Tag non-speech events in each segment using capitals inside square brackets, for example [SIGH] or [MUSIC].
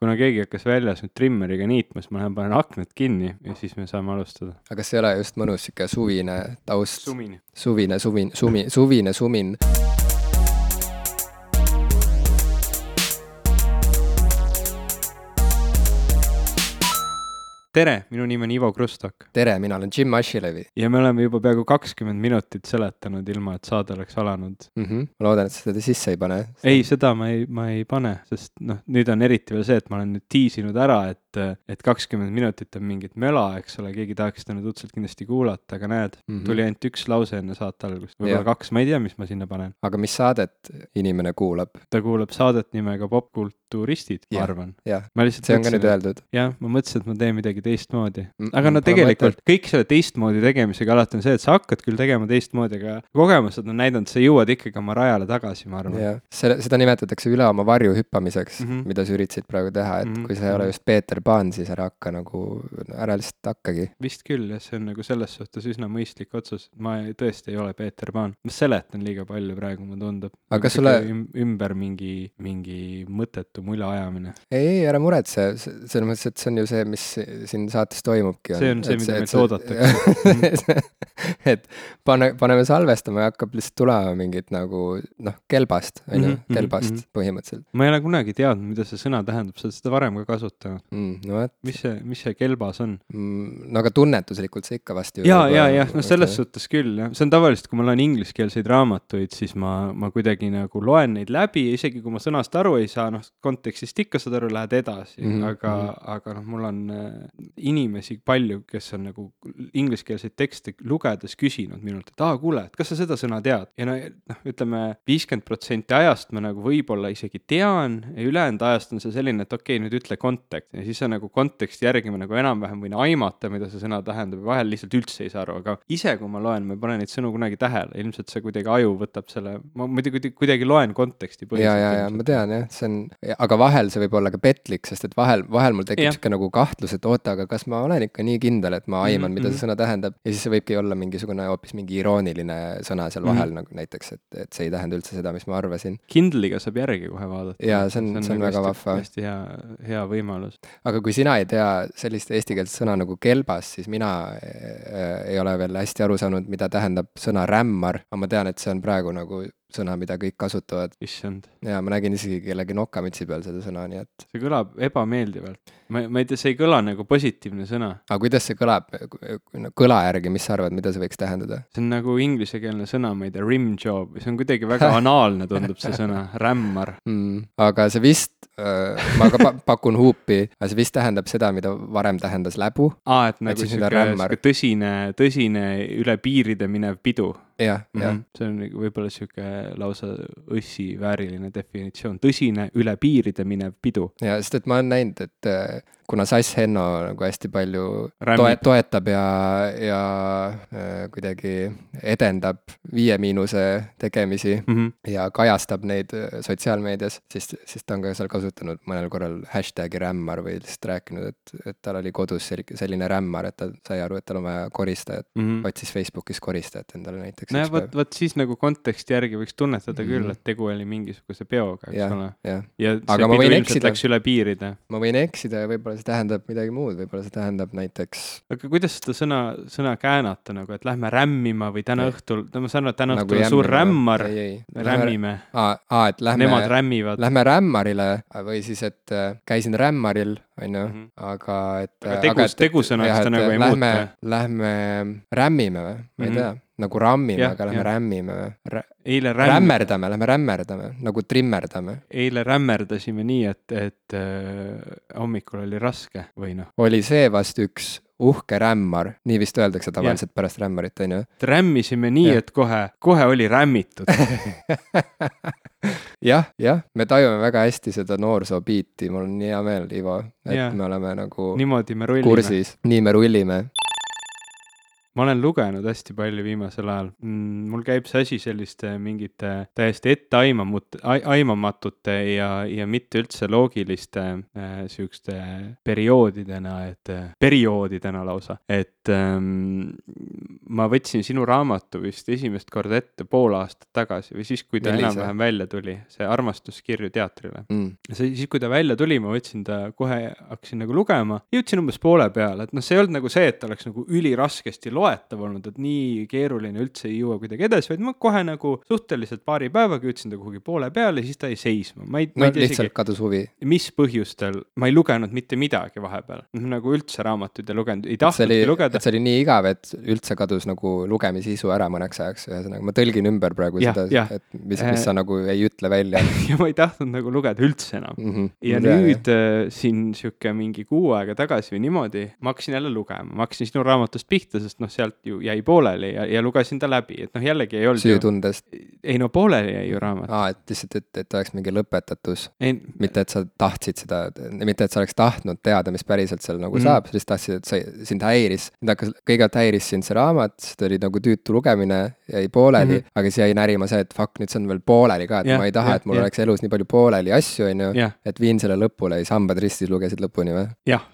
kuna keegi hakkas väljas nüüd trimmeriga niitma, siis ma lähen panen aknad kinni ja siis me saame alustada. aga kas ei ole just mõnus sihuke suvine taust? sumine. suvine suvin, sumi, suvine sumin tere, minu nimi on Ivo Krustok. tere, mina olen Jim Asilevi. ja me oleme juba peaaegu kakskümmend minutit seletanud, ilma et saade oleks alanud mm. -hmm. ma loodan, et sa seda sisse ei pane. ei, seda ma ei, ma ei pane, sest noh, nüüd on eriti veel see, et ma olen nüüd tiisinud ära, et, et kakskümmend minutit on mingit möla, eks ole, keegi tahaks seda nüüd õudselt kindlasti kuulata, aga näed mm, -hmm. tuli ainult üks lause enne saate algust, võib-olla kaks, ma ei tea, mis ma sinna panen. aga mis saadet inimene kuulab? ta kuulab saadet nimega Popkulturistid, ma arvan. jah, see on ka nüüd öeldud. jah, ma mõtlesin, et ma teen midagi midagi teistmoodi. aga no tegelikult kõik selle teistmoodi tegemisega alati on see, et sa hakkad küll tegema teistmoodi, aga kogemused on näidanud, sa jõuad ikkagi oma rajale tagasi, ma arvan. jah, selle, seda nimetatakse üle oma varju hüppamiseks mm, -hmm. mida sa üritasid praegu teha, et mm -hmm. kui sa ei ole just Peeter Pan, siis ära hakka nagu, ära lihtsalt hakkagi. vist küll jah, see on nagu selles suhtes üsna mõistlik otsus, ma ei, tõesti ei ole Peeter Pan, ma seletan liiga palju praegu, mulle tundub. aga kas sulle ümber mingi, mingi mõttetu mulja ajamine? ei, ei, ära muretse, selles mõttes, et see on ju see, mis siin saates toimubki. see on see, mida meilt oodatakse [LAUGHS] et pane, paneme salvestama ja hakkab lihtsalt tulema mingit nagu noh, kelbast, on ju, mhm, kelbast mm -hmm. põhimõtteliselt. ma ei ole kunagi teadnud, mida see sõna tähendab, sa oled seda varem ka kasutanud mm,. No et. mis see, mis see kelbas on mm,? no aga tunnetuslikult see ikka vast ju. ja, ja, jah, no selles suhtes küll jah, see on tavaliselt, kui ma loen ingliskeelseid raamatuid, siis ma, ma kuidagi nagu loen neid läbi ja isegi kui ma sõnast aru ei saa, noh, kontekstist ikka saad aru, lähed edasi mm, -hmm. aga mm, -hmm. aga noh, mul on inimesi palju, kes on nagu ingliskeelseid tekste lugedes küsinud minult, et aa, kuule, et kas sa seda sõna tead ja no noh, ütleme viiskümmend protsenti ajast ma nagu võib-olla isegi tean ja ülejäänud ajast on see selline, et okei okay,, nüüd ütle kontekst ja siis sa nagu konteksti järgi ma nagu enam-vähem võin aimata, mida see sõna tähendab ja vahel lihtsalt üldse ei saa aru, aga ise, kui ma loen, ma ei pane neid sõnu kunagi tähele, ilmselt see kuidagi aju võtab selle, ma muidugi kuidagi loen konteksti põhiliselt. ja, ja, ja ma tean jah, see on, aga vahel see võib olla ka petlik, sest et vahel, vahel mul tekib sihuke nagu kahtlus, et oota, aga kas ma olen ikka nii kindel, et ma aiman mm, -hmm. mida see sõna tähendab ja siis see võibki olla mingisugune hoopis mingi irooniline sõna seal vahel mm -hmm. nagu näiteks, et, et see ei tähenda üldse seda, mis ma arvasin. Kindle'iga saab järgi kohe vaadata. jaa, see on, see on, see on väga vahva. hästi hea, hea võimalus. Aga kui sina ei tea sellist eestikeelset sõna nagu kelbas, siis mina äh, ei ole veel hästi aru saanud, mida tähendab sõna rämmar, aga ma tean, et see on praegu nagu sõna, mida kõik kasutavad. issand. ja ma nägin isegi kellegi nokamütsi peal seda sõna, nii et. see kõlab ebameeldivalt. ma, ma ei tea, see ei kõla nagu positiivne sõna. aga kuidas see kõlab, kõla järgi, mis sa arvad, mida see võiks tähendada? see on nagu inglisekeelne sõna, ma ei tea, rim job, see on kuidagi väga [LAUGHS] anaalne, tundub see sõna, rämmar mm,. aga see vist äh,, ma ka pakun huupi, aga see vist tähendab seda, mida varem tähendas läbu. aa, et nagu sihuke tõsine, tõsine üle piiride minev pidu jah, jah. Mhm. see on nagu võib-olla sihuke lausa õssi vääriline definitsioon, tõsine üle piiride minev pidu. ja, sest et ma olen näinud, et äh, kuna Sass Henno nagu hästi palju toe, toetab ja, ja äh, kuidagi edendab Viie Miinuse tegemisi mm -hmm. ja kajastab neid äh, sotsiaalmeedias, siis, siis ta on ka seal kasutanud mõnel korral hashtag'i rämmar või lihtsalt rääkinud, et, et tal oli kodus selline rämmar, et ta sai aru, et tal on vaja koristajat mm, -hmm. otsis Facebookis koristajat endale näiteks. nojah, vot, vot siis nagu konteksti järgi võiks tunnetada mm -hmm. küll, et tegu oli mingisuguse peoga, eks ja, ole. ja, ja see Aga pidu ilmselt läks üle piiride. ma võin eksida ja võib-olla see tähendab midagi muud, võib-olla see tähendab näiteks. aga kuidas seda sõna, sõna käänata nagu, et lähme rämmima või täna ei. õhtul, no ma saan aru, et täna nagu õhtul on suur rämmar, rämmime. aa, et lähme. Nemad rämmivad. Lähme rämmarile või siis, et äh, käisin rämmaril, on ju, mhm. aga et. aga tegus, tegusõnaks ta nagu ei lähme, muutu. Lähme rämmime või, ma ei mm -hmm. tea nagu rammime, aga lähme rämmime või? eile rämm... rämmerdame, lähme rämmerdame, nagu trimmerdame. eile rämmerdasime nii, et, et äh, hommikul oli raske või noh. oli see vast üks uhke rämmar, nii vist öeldakse tavaliselt ja. pärast rämmarit, on ju. rämmisime nii, et kohe, kohe oli rämmitud [LAUGHS] jah, jah, me tajume väga hästi seda noorsoobiiti, mul on nii hea meel, Ivo, et ja. me oleme nagu niimoodi me rullime. kursis, nii me rullime ma olen lugenud hästi palju viimasel ajal. Mm,. mul käib see asi selliste mingite täiesti etteaimamut-, aimamatute ja, ja mitte üldse loogiliste äh, sihukeste perioodidena, et äh, perioodidena lausa, et ähm, ma võtsin sinu raamatu vist esimest korda ette pool aastat tagasi või siis, kui ta enam-vähem välja tuli, see Armastuskirju teatrile. Mm.. see, siis, kui ta välja tuli, ma võtsin ta kohe, hakkasin nagu lugema, jõudsin umbes poole peale, et noh, see ei olnud nagu see, et oleks nagu üliraskesti loetav olnud, et nii keeruline üldse ei jõua kuidagi edasi, vaid ma kohe nagu suhteliselt paari päevaga jõudsin ta kuhugi poole peale, siis ta jäi seisma, ma ei no,. lihtsalt isegi, kadus huvi. mis põhjustel, ma ei lugenud mitte midagi vahepeal, noh nagu üldse raamatuid ei lugenud, ei tahtnudki lugeda. see oli nii igav, et üldse kadus nagu lugemissisu ära mõneks ajaks, ühesõnaga ma tõlgin ümber praegu ja, seda, et mis, mis sa nagu ei ütle välja [LAUGHS] ja ma ei tahtnud nagu lugeda üldse enam mm. -hmm. ja ma nüüd äh, siin sihuke mingi kuu aega tagasi või niimoodi, ma hakkasin jälle lugema, ma hakkasin sinu raamatust pihta, sest noh, sealt ju jäi pooleli ja, ja lugesin ta läbi, et noh, jällegi ei olnud. süütundest. ei no pooleli jäi ju raamat. aa, et lihtsalt, et, et oleks mingi lõpetatus. mitte, et sa tahtsid seda, mitte, et sa oleks tahtnud teada, mis päriselt seal nagu mm -hmm. saab, sa lihtsalt tahtsid, et sa, sind häiris, sind hakkas, kõigepealt häiris sind see raamat, ta oli nagu tüütu lugemine, jäi pooleli mm, -hmm. aga siis jäi närima see, et fuck, nüüd see on veel pooleli ka, et yeah, ma ei taha yeah,, et mul yeah. oleks elus nii palju pooleli asju, on ju et viin selle lõpule ja siis hambad ristis lugesid lõpuni või? jah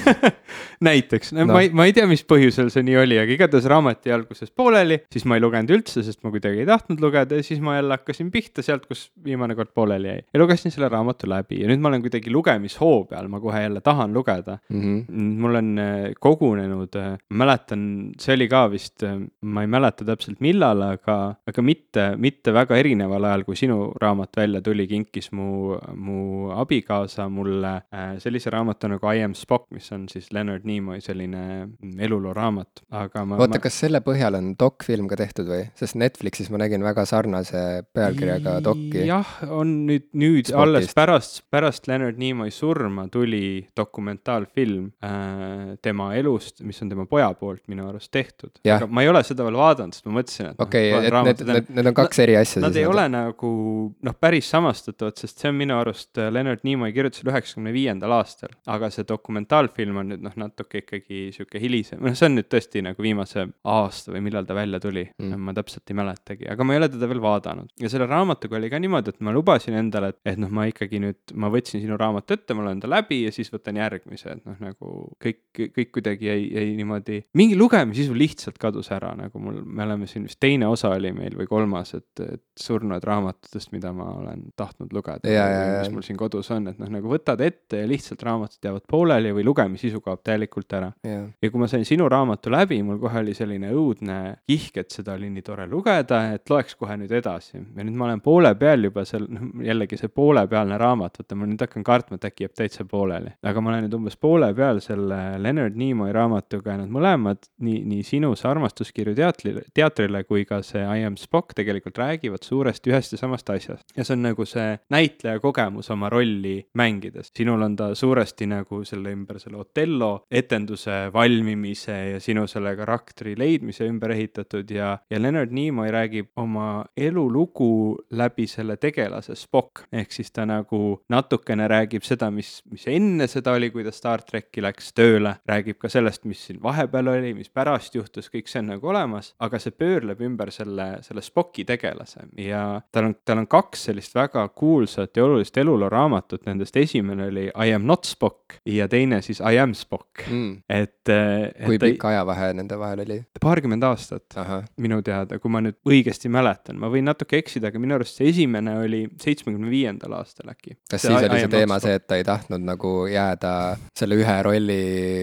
[LAUGHS] näiteks no., ma ei, ma ei tea, mis põhjusel see nii oli, aga igatahes raamat jäi alguses pooleli, siis ma ei lugenud üldse, sest ma kuidagi ei tahtnud lugeda ja siis ma jälle hakkasin pihta sealt, kus viimane kord pooleli jäi. ja lugesin selle raamatu läbi ja nüüd ma olen kuidagi lugemishoo peal, ma kohe jälle tahan lugeda mm. -hmm. mul on äh, kogunenud, äh, mäletan, see oli ka vist, äh, ma ei mäleta täpselt millal, aga, aga mitte, mitte väga erineval ajal, kui sinu raamat välja tuli, kinkis mu, mu abikaasa mulle sellise raamatu nagu I am Spock, mis on siis Leonard Nimoy selline eluloo-raamat, aga ma oota ma..., kas selle põhjal on dokfilm ka tehtud või? sest Netflixis ma nägin väga sarnase pealkirjaga dokki. jah, on nüüd, nüüd Spotist. alles pärast, pärast Leonard Nimoy surma tuli dokumentaalfilm äh, tema elust, mis on tema poja poolt minu arust tehtud. aga ma ei ole seda veel vaadanud, sest ma mõtlesin, et okei okay, et need, need, need on kaks eri asja. Nad ei ole nagu noh, päris samastatavad, sest see on minu arust äh, Leonard Nimoy kirjutas üheksakümne viiendal aastal, aga see dokumentaalfilm on nüüd noh, natuke ikkagi sihuke hilisem, noh, see on nüüd tõesti nagu viimase aasta või millal ta välja tuli mm., ma täpselt ei mäletagi, aga ma ei ole teda veel vaadanud. ja selle raamatuga oli ka niimoodi, et ma lubasin endale, et, et noh, ma ikkagi nüüd, ma võtsin sinu raamatu ette, ma loen ta läbi ja siis võtan järgmise, et noh, nagu kõik, kõik kuidagi jäi, jäi niimoodi, mingi lugemisisu lihtsalt kadus ära, nagu mul, me oleme siin vist teine osa oli meil või kolmas, et, et surnud raamatutest, mida ma olen tahtnud lugeda. mis mul siin kodus on, et noh, nagu võtad ette ja lihtsalt raamatud jäävad pooleli või lugemisisu kaob täielikult ära ja kui ma sain sinu raamatu läbi, mul kohe oli selline õudne kihk, et seda oli nii tore lugeda, et loeks kohe nüüd edasi. ja nüüd ma olen poole peal juba seal, noh jällegi see poolepealne raamat, vaata ma nüüd hakkan kartma, et äkki jääb täitsa pooleli. aga ma olen nüüd umbes poole peal selle Leonard Nimoy raamatuga ja nad mõlemad, nii, nii sinu see armastuskirju teatrile, teatrile kui ka see I am Spock tegelikult räägivad suuresti ühest ja samast asjast. ja see on nagu see näitleja kogemus oma rolli mängides. sinul on ta suuresti nagu selle ümber selle Othello etenduse valmimise ja sinu selle karakteri leidmise ümber ehitatud ja, ja Leonard Nimoy räägib oma elulugu läbi selle tegelase Spock. ehk siis ta nagu natukene räägib seda, mis, mis enne seda oli, kui ta Star tracki läks tööle, räägib ka sellest, mis siin vahepeal oli, mis pärast juhtus, kõik see on nagu olemas, aga see pöörleb ümber selle, selle Spocki tegelase. Ja tal on, tal on kaks sellist väga kuulsat ja olulist eluloo raamatut, nendest esimene oli I am not Spock ja teine siis I am Spock. Mm.. et, et. kui pikk ajavahe nende vahel oli? paarkümmend aastat minu teada, kui ma nüüd õigesti mäletan, ma võin natuke eksida, aga minu arust see esimene oli seitsmekümne viiendal aastal äkki. kas see siis oli see teema see, et ta ei tahtnud nagu jääda selle ühe rolli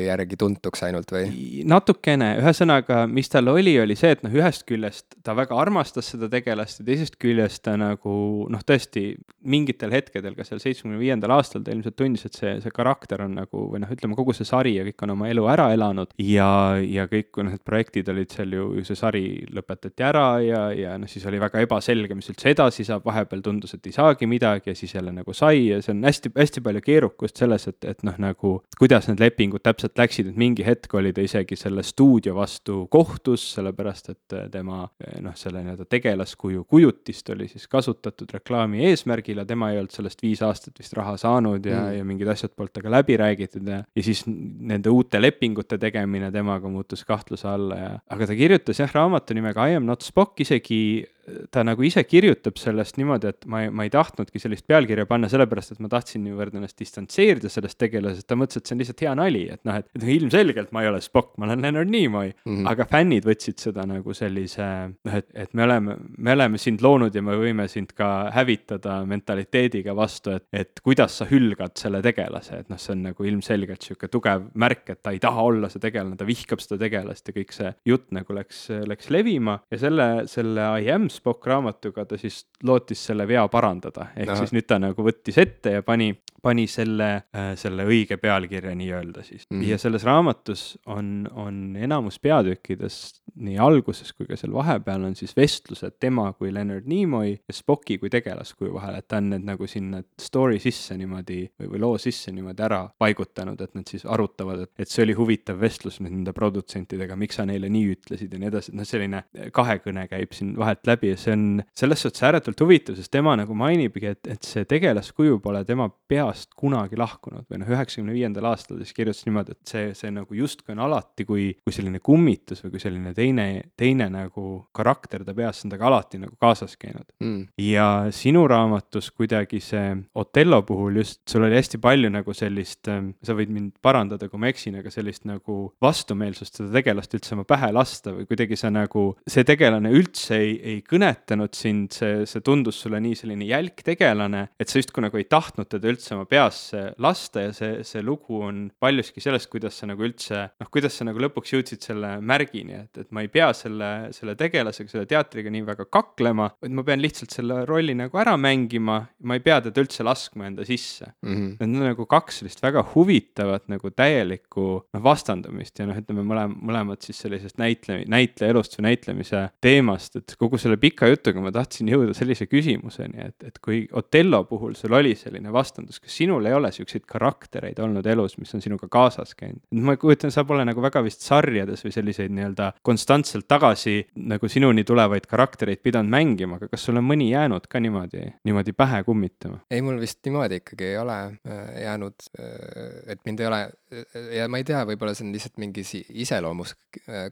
järgi tuntuks ainult või? natukene, ühesõnaga, mis tal oli, oli see, et noh, ühest küljest ta väga armastas seda tegelast ja teisest küljest ta nagu noh, tõesti mingitel hetkedel, ka seal seitsmekümne viiendal aastal ta ilmselt tundis, et see, see karakter on nagu või noh, ütleme kogu see sari ja kõik on oma elu ära elanud ja, ja kõik noh, need projektid olid seal ju, ju see sari lõpetati ära ja, ja noh, siis oli väga ebaselge, mis üldse edasi saab, vahepeal tundus, et ei saagi midagi ja siis jälle nagu sai ja see on hästi-hästi palju keerukust selles, et, et noh, nagu kuidas need lepingud täpselt läksid, et mingi hetk oli ta isegi selle stuudio vastu kohtus, sellepärast et tema noh, selle nii-öelda tegelaskuju kujutist oli siis kasutatud reklaami eesmärgil ja tema ei olnud sellest viis aastat vist raha saanud ja mm., ja mingid asjad polnud temaga läbi räägitud ja ja siis nende uute lepingute tegemine temaga muutus kahtluse alla ja, aga ta kirjutas jah raamatu nimega I am not Spock isegi ta nagu ise kirjutab sellest niimoodi, et ma ei, ma ei tahtnudki sellist pealkirja panna, sellepärast et ma tahtsin niivõrd ennast distantseerida sellest tegelasest, ta mõtles, et see on lihtsalt hea nali, et noh, et, et ilmselgelt ma ei ole Spock, ma olen Leonard Nimoy mm. -hmm. aga fännid võtsid seda nagu sellise noh, et, et me oleme, me oleme sind loonud ja me võime sind ka hävitada mentaliteediga vastu, et, et kuidas sa hülgad selle tegelase, et noh, see on nagu ilmselgelt sihuke tugev märk, et ta ei taha olla see tegelane, ta vihkab seda tegelast ja kõik see jutt nagu läks, läks levima ja selle, selle I am Spock raamatuga ta siis lootis selle vea parandada, ehk Aha. siis nüüd ta nagu võttis ette ja pani pani selle äh,, selle õige pealkirja nii-öelda siis mm. -hmm. ja selles raamatus on, on enamus peatükkidest nii alguses kui ka seal vahepeal on siis vestlused tema kui Leonard Nimoy ja Spocki kui tegelaskuju vahel, et ta on need nagu sinna story sisse niimoodi või, või loo sisse niimoodi ära paigutanud, et nad siis arutavad, et, et see oli huvitav vestlus nüüd nende produtsentidega, miks sa neile nii ütlesid ja nii edasi, et noh, selline kahekõne käib siin vahelt läbi ja see on selles suhtes ääretult huvitav, sest tema nagu mainibki, et, et see tegelaskuju pole tema pea peast kunagi lahkunud. või noh, üheksakümne viiendal aastal siis kirjutas niimoodi, et see, see nagu justkui on alati kui, kui selline kummitus või kui selline teine, teine nagu karakter ta peas, on temaga alati nagu kaasas käinud. Mm.. ja sinu raamatus kuidagi see Othello puhul just, sul oli hästi palju nagu sellist, ähm, sa võid mind parandada, kui ma eksin, aga sellist nagu vastumeelsust seda tegelast üldse oma pähe lasta või kuidagi sa nagu, see tegelane üldse ei, ei kõnetanud sind, see, see tundus sulle nii selline jälk tegelane, et sa justkui nagu ei tahtnud teda üldse oma peasse lasta ja see, see lugu on paljuski sellest, kuidas sa nagu üldse, noh, kuidas sa nagu lõpuks jõudsid selle märgini, et, et ma ei pea selle, selle tegelasega, selle teatriga nii väga kaklema, vaid ma pean lihtsalt selle rolli nagu ära mängima, ma ei pea teda üldse laskma enda sisse mm. -hmm. Need on nagu kaks sellist väga huvitavat nagu täielikku noh, vastandumist ja noh, ütleme mõlem-, mõlemad siis sellisest näitle-, näitleja elust või näitlemise teemast, et kogu selle pika jutuga ma tahtsin jõuda sellise küsimuseni, et, et kui Othello puhul sul oli selline vastandus, kas sinul ei ole siukseid karaktereid olnud elus, mis on sinuga kaasas käinud? ma kujutan, sa pole nagu väga vist sarjades või selliseid nii-öelda konstantselt tagasi nagu sinuni tulevaid karaktereid pidanud mängima, aga kas sul on mõni jäänud ka niimoodi, niimoodi pähe kummitama? ei, mul vist niimoodi ikkagi ei ole äh, jäänud, äh, et mind ei ole äh, ja ma ei tea, võib-olla see on lihtsalt mingis iseloomus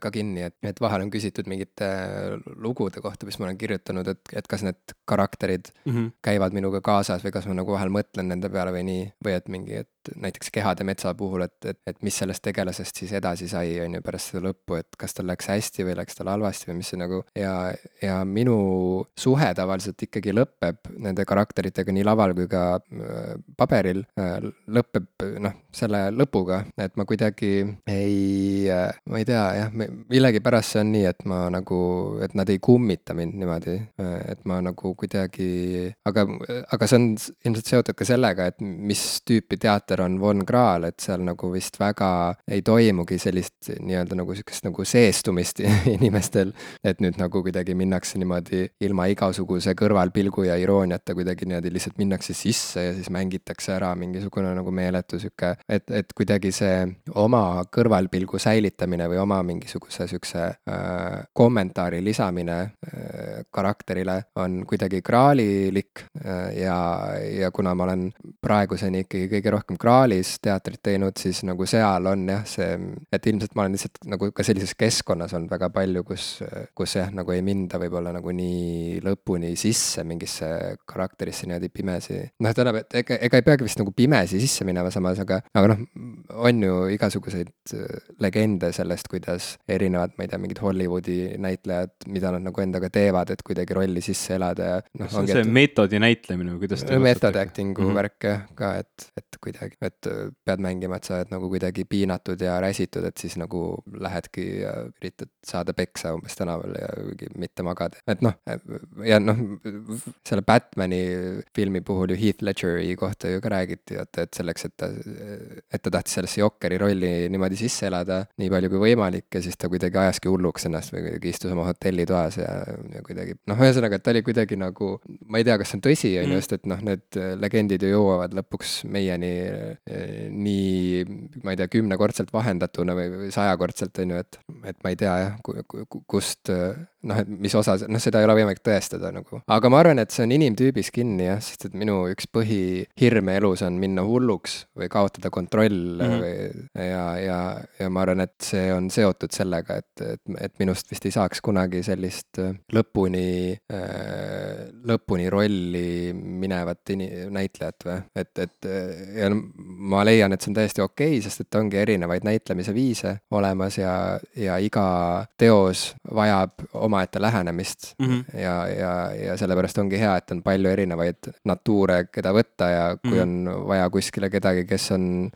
ka kinni, et, et vahel on küsitud mingite lugude kohta, mis ma olen kirjutanud, et, et kas need karakterid mm -hmm. käivad minuga kaasas või kas ma nagu vahel mõtlen nende peale või nii, või et mingi, et näiteks Kehade metsa puhul, et, et, et mis sellest tegelasest siis edasi sai, on ju, pärast seda lõppu, et kas tal läks hästi või läks tal halvasti või mis see nagu ja, ja minu suhe tavaliselt ikkagi lõpeb nende karakteritega nii laval kui ka äh, paberil, äh, lõpeb noh, selle lõpuga, et ma kuidagi ei, äh, ma ei tea jah, millegipärast see on nii, et ma nagu, et nad ei kummita mind niimoodi, et ma nagu kuidagi, aga, aga see on ilmselt seotud ka sellega, et mis tüüpi teater on Von Krahl, et seal nagu vist väga ei toimugi sellist nii-öelda nagu sihukest nagu seestumist [LAUGHS] inimestel. et nüüd nagu kuidagi minnakse niimoodi ilma igasuguse kõrvalpilgu ja irooniata kuidagi niimoodi lihtsalt minnakse sisse ja siis mängitakse ära mingisugune nagu meeletu sihuke, et, et kuidagi see oma kõrvalpilgu säilitamine või oma mingisuguse sihukese äh, kommentaari lisamine äh, karakterile on kuidagi kraalilik äh, ja, ja kuna ma olen praeguseni ikkagi kõige rohkem kraalis teatrit teinud, siis nagu seal on jah, see, et ilmselt ma olen lihtsalt nagu ka sellises keskkonnas olnud väga palju, kus, kus jah, nagu ei minda võib-olla nagu nii lõpuni sisse mingisse karakterisse niimoodi pimesi. noh, tähendab, et ega, ega ei peagi vist nagu pimesi sisse minema samas, aga, aga noh, on ju igasuguseid legende sellest, kuidas erinevad, ma ei tea, mingid Hollywoodi näitlejad, mida nad nagu endaga teevad, et kuidagi rolli sisse elada ja noh. see on see et, meetodi näitlemine või kuidas te method acting'u mm -hmm. värk jah, ka, et, et kuidagi, et pead mängima, et sa oled nagu kuidagi piinatud ja räsitud, et siis nagu lähedki ja üritad saada peksa umbes tänaval ja mitte magada, et noh, ja noh, selle Batman'i filmi puhul ju Heath Ledgeri kohta ju ka räägiti, et, et selleks, et ta, et ta tahtis sellesse Jokeri rolli niimoodi sisse elada nii palju kui võimalik ja siis ta kuidagi ajaski hulluks ennast või kuidagi istus oma hotellitoas ja, ja kuidagi noh, ühesõnaga, et ta oli kuidagi nagu, ma ei tea, kas see on tõsi, on ju, mm. sest et noh, need legendid ju jõuavad lõpuks meieni nii, ma ei tea, kümnekordselt vahendatuna või, või sajakordselt, on ju, et, et ma ei tea jah, kust, noh, et mis osa, noh, seda ei ole võimalik tõestada nagu. aga ma arvan, et see on inimtüübis kinni jah, sest et minu üks põhihirme elus on minna hulluks või kaotada kontroll mm -hmm. või ja, ja, ja ma arvan, et see on seotud sellega, et, et, et minust vist ei saaks kunagi sellist lõpuni äh,, lõpuni rolli minevat ini-, näitlejat või, et, et ja ma leian, et see on täiesti okei okay,, sest et ongi erinevaid näitlemise viise olemas ja, ja iga teos vajab omaette lähenemist mm -hmm. ja, ja, ja sellepärast ongi hea, et on palju erinevaid natuure, keda võtta ja kui mm -hmm. on vaja kuskile kedagi, kes on,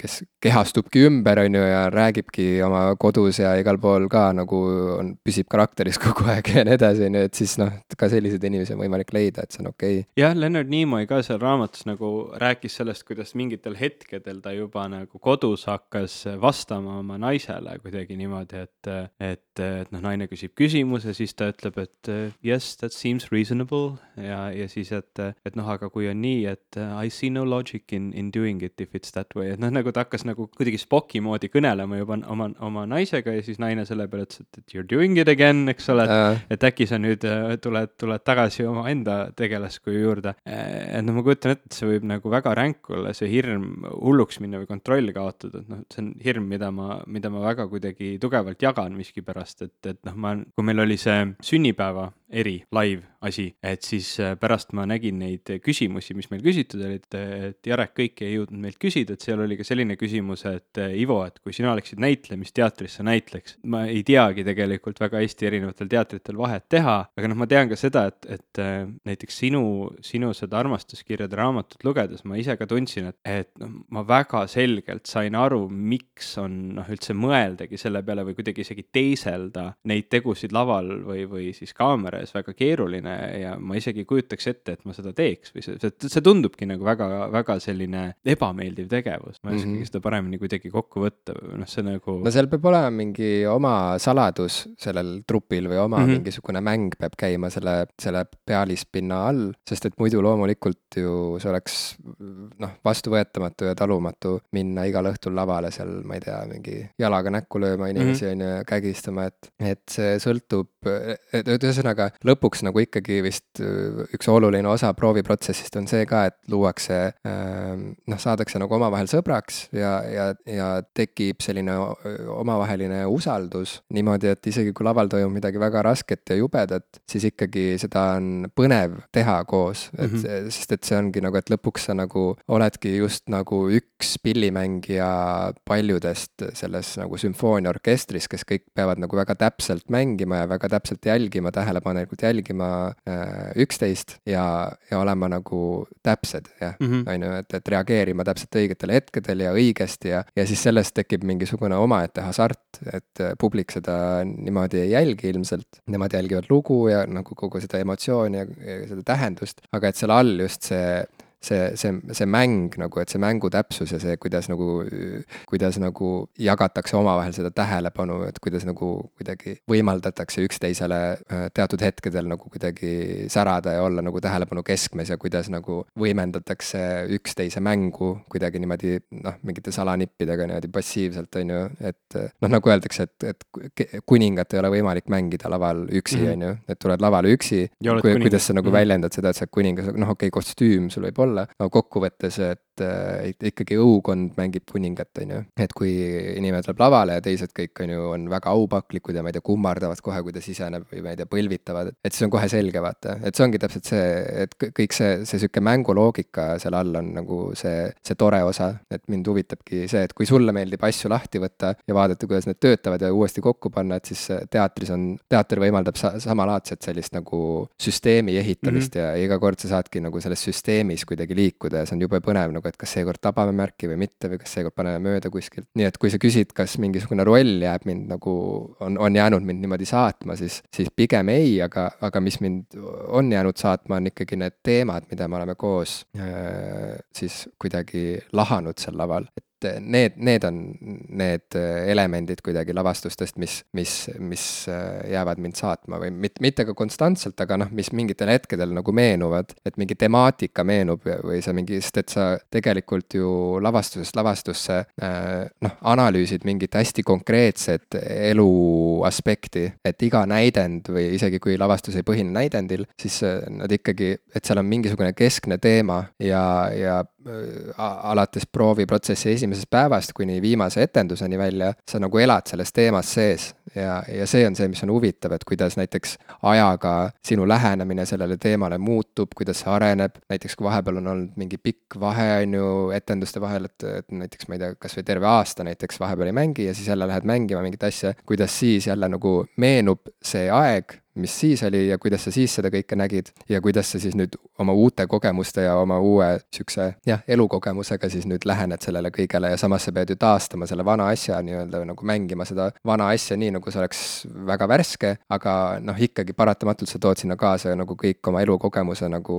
kes kehastubki ümber, on ju, ja räägibki oma kodus ja igal pool ka nagu on, püsib karakteris kogu aeg ja nii edasi, on ju, et siis noh, ka selliseid inimesi on võimalik leida, et see on okei okay.. jah, Leonard Nimoy ka seal raamatus nagu rääkis sellest, kuidas mingitel hetkedel ta juba nagu kodus hakkas vastama oma naisele kuidagi niimoodi, et, et, et noh, naine küsib küsimuse, siis ta ütleb, et uh, yes, that seems reasonable. Ja, ja siis, et, et noh, aga kui on nii, et uh, I see no logic in, in doing it if it's that way, et noh, nagu ta hakkas nagu kuidagi Spocki moodi kõnelema juba oma, oma naisega ja siis naine selle peale ütles, et, you are doing it again, eks ole, et, et äkki sa nüüd uh, tuled, tuled tagasi omaenda tegelaskuju juurde. et noh, ma kujutan ette, et see võib nagu väga ränk olla, see hirm hulluks minna või kontrolli kaotada, et noh, see on hirm, mida ma, mida ma väga kuidagi tugevalt jagan miskipärast, et, et noh, ma, kui meil oli see sünnipäeva eri live asi, et siis äh, pärast ma nägin neid küsimusi, mis meil küsitud olid, et Jarek kõiki ei jõudnud meilt küsida, et seal oli ka selline küsimus, et äh, Ivo, et kui sina oleksid näitleja, mis teatris sa näitleks? ma ei teagi tegelikult väga hästi erinevatel teatritel vahet teha, aga noh, ma tean ka seda, et, et äh, näiteks sinu, sinu seda armastuskirjade raamatut lugedes ma ise ka tundsin, et, et noh, ma väga selgelt sain aru, miks on noh, üldse mõeldagi selle peale või kuidagi isegi teiselda neid tegusid laval või, või siis kaamera ees väga keeruline ja ma isegi ei kujutaks ette, et ma seda teeks või see, see, see tundubki nagu väga, väga selline ebameeldiv tegevus. ma ei oskagi mm -hmm. seda paremini kuidagi kokku võtta, noh, see nagu. no seal peab olema mingi oma saladus sellel trupil või oma mm -hmm. mingisugune mäng peab käima selle, selle pealispinna all, sest et muidu loomulikult ju see oleks noh, vastuvõetamatu ja talumatu minna igal õhtul lavale seal, ma ei tea, mingi jalaga näkku lööma inimesi mhm. on mm -hmm. ju ja kägistama, et, et see sõltub, et ühesõnaga lõpuks nagu ikkagi vist äh, üks oluline osa prooviprotsessist on see ka, et luuakse, ähm, noh, saadakse nagu omavahel sõbraks ja, ja, ja tekib selline omavaheline usaldus niimoodi, et isegi kui laval toimub midagi väga rasket ja jubedat, siis ikkagi seda on põnev teha koos, et mm -hmm. sest et see ongi nagu, et lõpuks sa nagu oledki just nagu üks pillimängija paljudest selles nagu sümfooniaorkestris, kes kõik peavad nagu väga täpselt mängima ja väga täpselt jälgima, tähelepanelikult jälgima äh, üksteist ja, ja olema nagu täpsed, jah -hmm. on ju, et, et reageerima täpselt õigetel hetkedel ja õigesti ja, ja siis sellest tekib mingisugune omaette hasart, et äh, publik seda niimoodi ei jälgi ilmselt. Nemad jälgivad lugu ja nagu kogu seda emotsiooni ja, ja seda tähendust, aga et seal all just see see, see, see mäng nagu, et see mängu täpsus ja see, kuidas nagu, kuidas nagu jagatakse omavahel seda tähelepanu, et kuidas nagu kuidagi võimaldatakse üksteisele äh, teatud hetkedel nagu kuidagi särada ja olla nagu tähelepanu keskmes ja kuidas nagu võimendatakse üksteise mängu kuidagi niimoodi noh, mingite salanippidega niimoodi passiivselt, on ju, et noh, nagu öeldakse, et, et kuningat ei ole võimalik mängida laval üksi, mhm. on ju, et tuled lavale üksi, kuidas sa nagu mm -hmm. väljendad seda, et sa oled kuningas, noh, okei okay,, kostüüm sul võib olla, olla, aga kokkuvõttes, et et ikkagi õukond mängib kuningat, on ju. et kui inimene tuleb lavale ja teised kõik, on ju, on väga aupaklikud ja ma ei tea, kummardavad kohe, kui ta siseneb või ma ei tea, põlvitavad, et siis on kohe selge, vaata. et see ongi täpselt see, et kõik see, see sihuke mänguloogika seal all on nagu see, see tore osa, et mind huvitabki see, et kui sulle meeldib asju lahti võtta ja vaadata, kuidas need töötavad ja uuesti kokku panna, et siis teatris on, teater võimaldab sa-, samalaadset sellist nagu süsteemi ehitamist mm -hmm. ja iga kord sa saadki nagu selles süsteemis kuidagi liikuda ja see on jube põnev nagu, et kas seekord tabame märki või mitte või kas seekord paneme mööda kuskilt. nii et kui sa küsid, kas mingisugune roll jääb mind nagu, on, on jäänud mind niimoodi saatma, siis, siis pigem ei, aga, aga mis mind on jäänud saatma, on ikkagi need teemad, mida me oleme koos äh, siis kuidagi lahanud seal laval. et need, need on need elemendid kuidagi lavastustest, mis, mis, mis jäävad mind saatma või mitte, mitte ka konstantselt, aga noh, mis mingitel hetkedel nagu meenuvad, et mingi temaatika meenub või sa mingi, sest et sa tegelikult ju lavastusest lavastusse noh, analüüsid mingit hästi konkreetset elu aspekti, et iga näidend või isegi kui lavastus ei põhine näidendil, siis nad ikkagi, et seal on mingisugune keskne teema ja, ja Äh, alates prooviprotsessi esimesest päevast kuni viimase etenduseni välja, sa nagu elad selles teemas sees. Ja, ja see on see, mis on huvitav, et kuidas näiteks ajaga sinu lähenemine sellele teemale muutub, kuidas see areneb, näiteks kui vahepeal on olnud mingi pikk vahe, on ju, etenduste vahel, et, et näiteks ma ei tea, kas või terve aasta näiteks vahepeal ei mängi ja siis jälle lähed mängima mingit asja, kuidas siis jälle nagu meenub see aeg, mis siis oli ja kuidas sa siis seda kõike nägid ja kuidas sa siis nüüd oma uute kogemuste ja oma uue sihukese jah, elukogemusega siis nüüd lähened sellele kõigele ja samas sa pead ju taastama selle vana asja nii-öelda nagu mängima seda vana asja nii, nagu see oleks väga värske, aga noh, ikkagi paratamatult sa tood sinna kaasa nagu kõik oma elukogemuse nagu,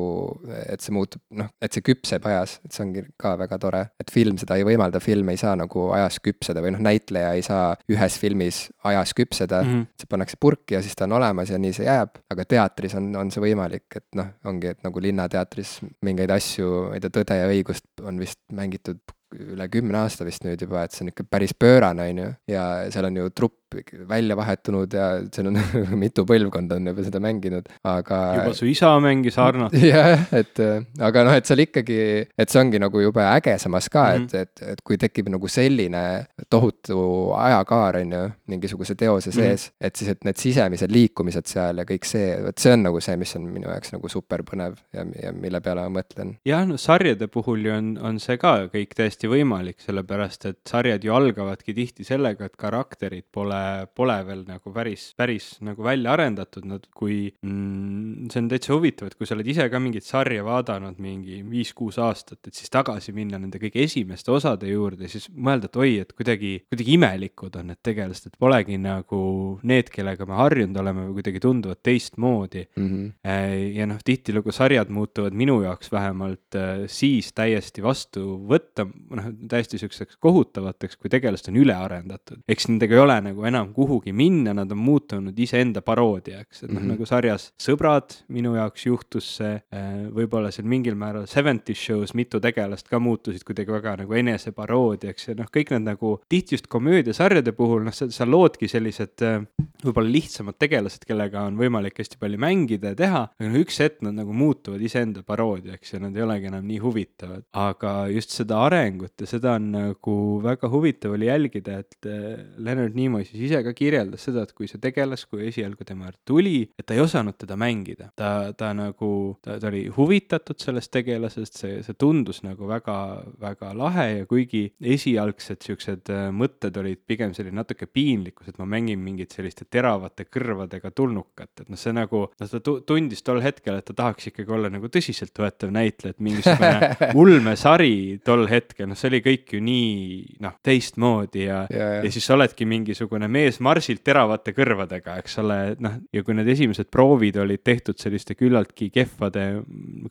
et see muutub noh, et see küpseb ajas, et see ongi ka väga tore, et film seda ei võimalda, film ei saa nagu ajas küpseda või noh, näitleja ei saa ühes filmis ajas küpseda mm, -hmm. see pannakse purki ja siis ta on olemas ja nii see jääb, aga teatris on, on see võimalik, et noh, ongi, et nagu Linnateatris mingeid asju, ma ei tea, Tõde ja õigust on vist mängitud üle kümne aasta vist nüüd juba, et see on ikka päris pöörane, on ju, ja seal on ju trupp välja vahetunud ja seal on [LAUGHS] mitu põlvkonda on juba seda mänginud, aga. juba su isa mängis Arnot. [LAUGHS] jah, et aga noh, et seal ikkagi, et see ongi nagu jube äge samas ka mm, -hmm. et, et, et kui tekib nagu selline tohutu ajakaar, on ju, mingisuguse teose mhm. sees mm, -hmm. et siis, et need sisemised liikumised seal ja kõik see, vot see on nagu see, mis on minu jaoks nagu super põnev ja, ja mille peale ma mõtlen. jah, no sarjade puhul ju on, on see ka kõik täiesti võimalik, sellepärast et sarjad ju algavadki tihti sellega, et karakterid pole pole veel nagu päris, päris nagu välja arendatud, nad kui mm,, see on täitsa huvitav, et kui sa oled ise ka mingit sarja vaadanud mingi viis-kuus aastat, et siis tagasi minna nende kõige esimeste osade juurde, siis mõelda, et oi, et kuidagi, kuidagi imelikud on need tegelased, et polegi nagu need, kellega me harjunud oleme või kuidagi tunduvad teistmoodi mm. -hmm. ja noh, tihtilugu sarjad muutuvad minu jaoks vähemalt äh, siis täiesti vastu võtta, noh, täiesti siukseks kohutavateks, kui tegelased on üle arendatud. eks nendega ei ole nagu enam kuhugi minna, nad on muutunud iseenda paroodiaks, et noh mm -hmm., nagu sarjas Sõbrad minu jaoks juhtus see, äh, võib-olla seal mingil määral Seventies show's mitu tegelast ka muutusid kuidagi väga nagu eneseparoodiaks ja noh, kõik need nagu tihti just komöödiasarjade puhul, noh, sa, sa loodki sellised äh, võib-olla lihtsamad tegelased, kellega on võimalik hästi palju mängida ja teha, aga noh, üks hetk nad nagu muutuvad iseenda paroodiaks ja nad ei olegi enam nii huvitavad. aga just seda arengut ja seda on nagu väga huvitav oli jälgida, et äh, Leonard Nimoy siis ise ka kirjeldas seda, et kui see tegelas, kui esialgu tema juurde tuli, et ta ei osanud teda mängida. ta, ta nagu, ta, ta oli huvitatud sellest tegelasest, see, see tundus nagu väga, väga lahe ja kuigi esialgsed siuksed äh, mõtted olid pigem selline natuke piinlikkus, et ma mängin mingit selliste teravate kõrvadega tulnukat, et noh, see nagu, noh, ta tundis tol hetkel, et ta tahaks ikkagi olla nagu tõsiseltvõetav näitleja, et mingisugune [LAUGHS] ulmesari tol hetkel, noh, see oli kõik ju nii noh, teistmoodi ja, ja, ja. ja siis oledki mingisugune mees marsilt teravate kõrvadega, eks ole, noh, ja kui need esimesed proovid olid tehtud selliste küllaltki kehvade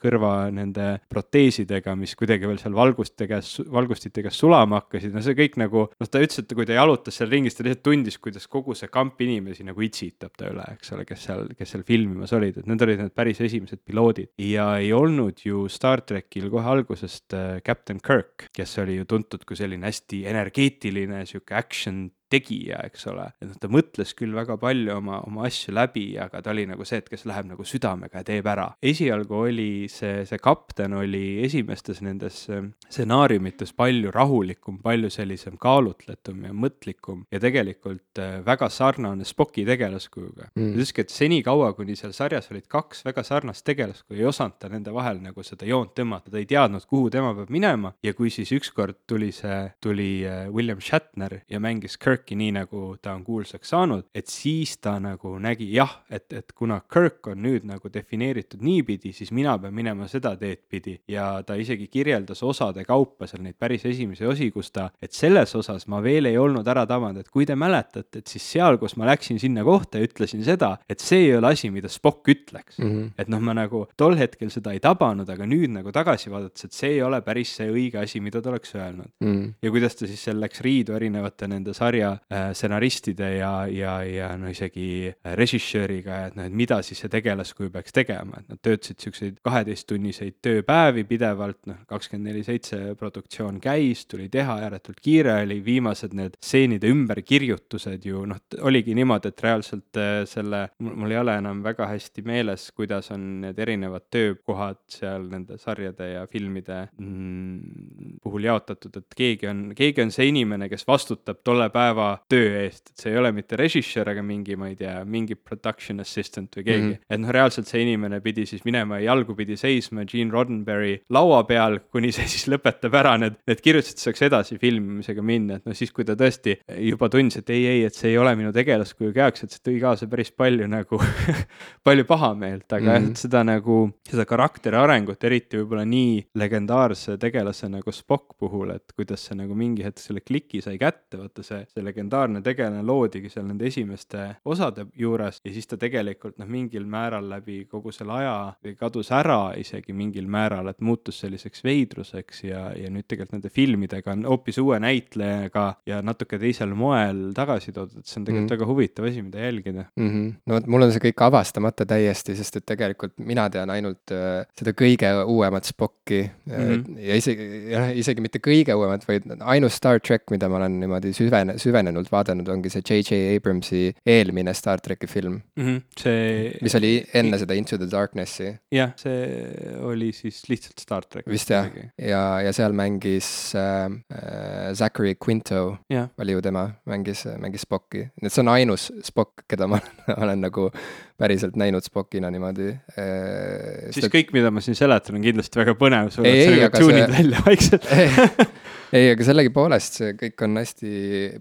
kõrva nende proteesidega, mis kuidagi veel seal valguste käes, valgustite käes sulama hakkasid, no see kõik nagu, noh, ta ütles, et kui ta jalutas seal ringis, ta lihtsalt tundis, kuidas kogu see kamp inimesi nagu itsitab ta üle, eks ole, kes seal, kes seal filmimas olid, et need olid need päris esimesed piloodid. ja ei olnud ju Star trackil kohe algusest äh, Captain Kirk, kes oli ju tuntud kui selline hästi energeetiline sihuke action tegija, eks ole. et noh, ta mõtles küll väga palju oma, oma asju läbi, aga ta oli nagu see, et kes läheb nagu südamega ja teeb ära. esialgu oli see, see kapten oli esimestes nendes ähm, stsenaariumites palju rahulikum, palju sellisem kaalutletum ja mõtlikum ja tegelikult äh, väga sarnane Spocki tegelaskujuga mm.. ta ütleski, et senikaua, kuni seal sarjas olid kaks väga sarnast tegelaskuju, ei osanud ta nende vahel nagu seda joont tõmmata, ta ei teadnud, kuhu tema peab minema ja kui siis ükskord tuli see, tuli äh, William Shatner ja mängis Kirk Kirki nii, nagu ta on kuulsaks saanud, et siis ta nagu nägi jah, et, et kuna Kirk on nüüd nagu defineeritud niipidi, siis mina pean minema seda teed pidi ja ta isegi kirjeldas osade kaupa seal neid päris esimesi osi, kus ta, et selles osas ma veel ei olnud ära tabanud, et kui te mäletate, et siis seal, kus ma läksin sinna kohta ja ütlesin seda, et see ei ole asi, mida Spock ütleks mm. -hmm. et noh, ma nagu tol hetkel seda ei tabanud, aga nüüd nagu tagasi vaadates, et see ei ole päris see õige asi, mida ta oleks öelnud mm. -hmm. ja kuidas ta siis seal läks riidu erinevate nende sarja äh, stsenaristide ja, ja, ja no isegi äh, režissööriga, et noh, et mida siis see tegelaskuju peaks tegema, et nad töötasid siukseid kaheteisttunniseid tööpäevi pidevalt, noh, kakskümmend neli seitse produktsioon käis, tuli teha, ääretult kiire oli, viimased need stseenide ümberkirjutused ju noh, oligi niimoodi, et reaalselt äh, selle, mul ei ole enam väga hästi meeles, kuidas on need erinevad töökohad seal nende sarjade ja filmide mm, puhul jaotatud, et keegi on, keegi on see inimene, kes vastutab tolle päeva töö eest, et see ei ole mitte režissöör, aga mingi, ma ei tea, mingi production assistant või keegi mm. -hmm. et noh, reaalselt see inimene pidi siis minema ja jalgupidi seisma Gene Roddenberry laua peal, kuni see siis lõpetab ära need, need kirjutused, saaks edasi filmimisega minna, et noh, siis kui ta tõesti juba tundis, et ei, ei, et see ei ole minu tegelaskuju käeks, et see tõi kaasa päris palju nagu [LAUGHS] palju pahameelt, aga jah mm -hmm., et seda nagu, seda karakteri arengut, eriti võib-olla nii legendaarse tegelase nagu Spock puhul, et kuidas see nagu mingi hetk selle kliki sai kätte, vaata see, see legendaarne tegelane loodigi seal nende esimeste osade juures ja siis ta tegelikult noh, mingil määral läbi kogu selle aja kadus ära isegi mingil määral, et muutus selliseks veidruseks ja, ja nüüd tegelikult nende filmidega on hoopis uue näitlejaga ja natuke teisel moel tagasi toodud, et see on tegelikult mm -hmm. väga huvitav asi, mida jälgida mm. -hmm. no vot, mul on see kõik avastamata täiesti, sest et tegelikult mina tean ainult äh, seda kõige uuemat Spocki mm -hmm. ja isegi, jah, isegi mitte kõige uuemat, vaid ainus Star track, mida ma olen niimoodi süvene, süvenenult vaadanud, ongi see J.J. Abramsi eelmine Star tracki film mm. -hmm. see. mis oli enne seda Into the Darknessi. jah, see oli siis lihtsalt Star track. vist jah, ja, ja seal mängis äh, äh, Zachary Quinto yeah. oli ju tema, mängis, mängis Spocki, et see on ainus Spock, keda ma [LAUGHS] olen nagu päriselt näinud Spockina niimoodi äh,. siis ta... kõik, mida ma siin seletan, on kindlasti väga põnev, sa oled sellega tuunid see... välja vaikselt [LAUGHS] ei, aga sellegipoolest see kõik on hästi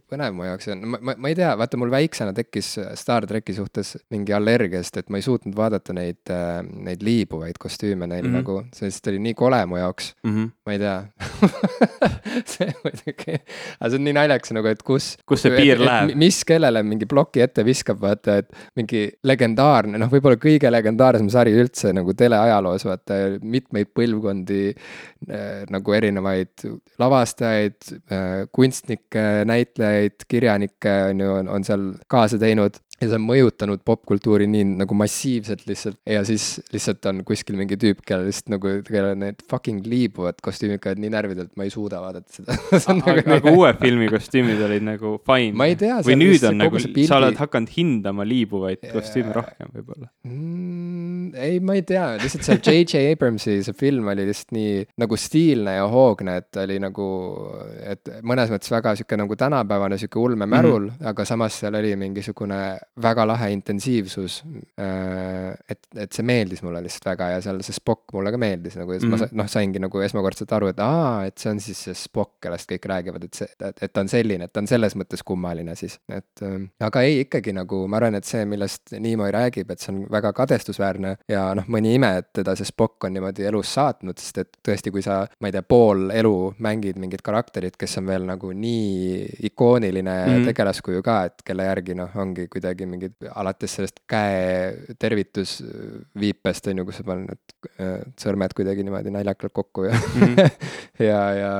põnev mu jaoks ja ma, ma, ma ei tea, vaata mul väiksena tekkis Star tracki suhtes mingi allergia, sest et ma ei suutnud vaadata neid, äh, neid liibuvaid kostüüme neil mm -hmm. nagu, sest oli nii kole mu jaoks mm. -hmm. ma ei tea [LAUGHS] see muidugi, aga see on nii naljakas nagu, et kus. kus see piir läheb? mis kellele mingi ploki ette viskab, vaata, et mingi legendaarne, noh, võib-olla kõige legendaarsem sari üldse nagu teleajaloos, vaata mitmeid põlvkondi äh, nagu erinevaid lavastajaid lavastajaid, äh, kunstnikke, näitlejaid, kirjanikke on ju, on seal kaasa teinud. Ja see on mõjutanud popkultuuri nii nagu massiivselt lihtsalt. Ja siis lihtsalt on kuskil mingi tüüp, kellel lihtsalt nagu, kellel need fucking liibuvad kostüümid käivad nii närvidelt, ma ei suuda vaadata seda. [LAUGHS] Aga, nagu aga uue filmi kostüümid olid nagu fine? või nüüd on nagu, sa oled hakanud hindama liibuvaid kostüüme rohkem võib-olla. Mm,? Ei, ma ei tea, lihtsalt see J.J. Abramsi see film oli lihtsalt nii nagu stiilne ja hoogne, et oli nagu, et mõnes mõttes väga sihuke nagu tänapäevane sihuke ulmemärul mm, -hmm. aga samas seal oli mingisugune väga lahe intensiivsus. Äh, et, et see meeldis mulle lihtsalt väga ja seal see Spock mulle ka meeldis nagu ja siis mm -hmm. ma noh, saingi nagu esmakordselt aru, et aa, et see on siis see Spock, kellest kõik räägivad, et see, et, ta on selline, et ta on selles mõttes kummaline siis, et äh,. aga ei, ikkagi nagu ma arvan, et see, millest Niimoodi räägib, et see on väga kadestusväärne ja noh, mõni ime, et teda see Spock on niimoodi elus saatnud, sest et tõesti, kui sa, ma ei tea, pool elu mängid mingit karakterit, kes on veel nagu nii ikooniline mm tegelaskuju ka, et kelle järgi noh, ongi kuidagi mingid, alates sellest käe tervitusviipest, on ju, kus sa paned need äh, sõrmed kuidagi niimoodi naljakalt kokku ja mm, [LAUGHS] ja, ja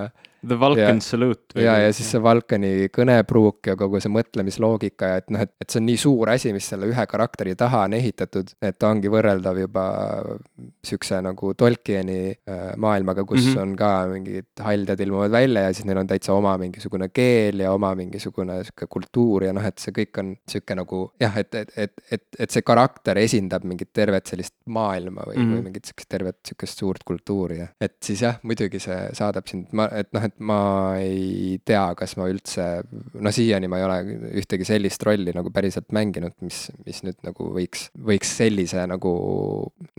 The Vulcan ja, Salute. ja, ja siis see Vulcani kõnepruuk ja kogu see mõtlemisloogika ja et noh, et, et see on nii suur asi, mis selle ühe karakteri taha on ehitatud, et ta ongi võrreldav juba sihukese nagu Tolkieni äh, maailmaga, kus mm -hmm. on ka mingid haldjad ilmuvad välja ja siis neil on täitsa oma mingisugune keel ja oma mingisugune sihuke kultuur ja noh, et see kõik on sihuke nagu jah, et, et, et, et, et see karakter esindab mingit tervet sellist maailma või mm, -hmm. või mingit sihukest tervet sihukest suurt kultuuri ja et siis jah, muidugi see saadab sind, ma, et noh, et ma ei tea, kas ma üldse, no siiani ma ei ole ühtegi sellist rolli nagu päriselt mänginud, mis, mis nüüd nagu võiks, võiks sellise nagu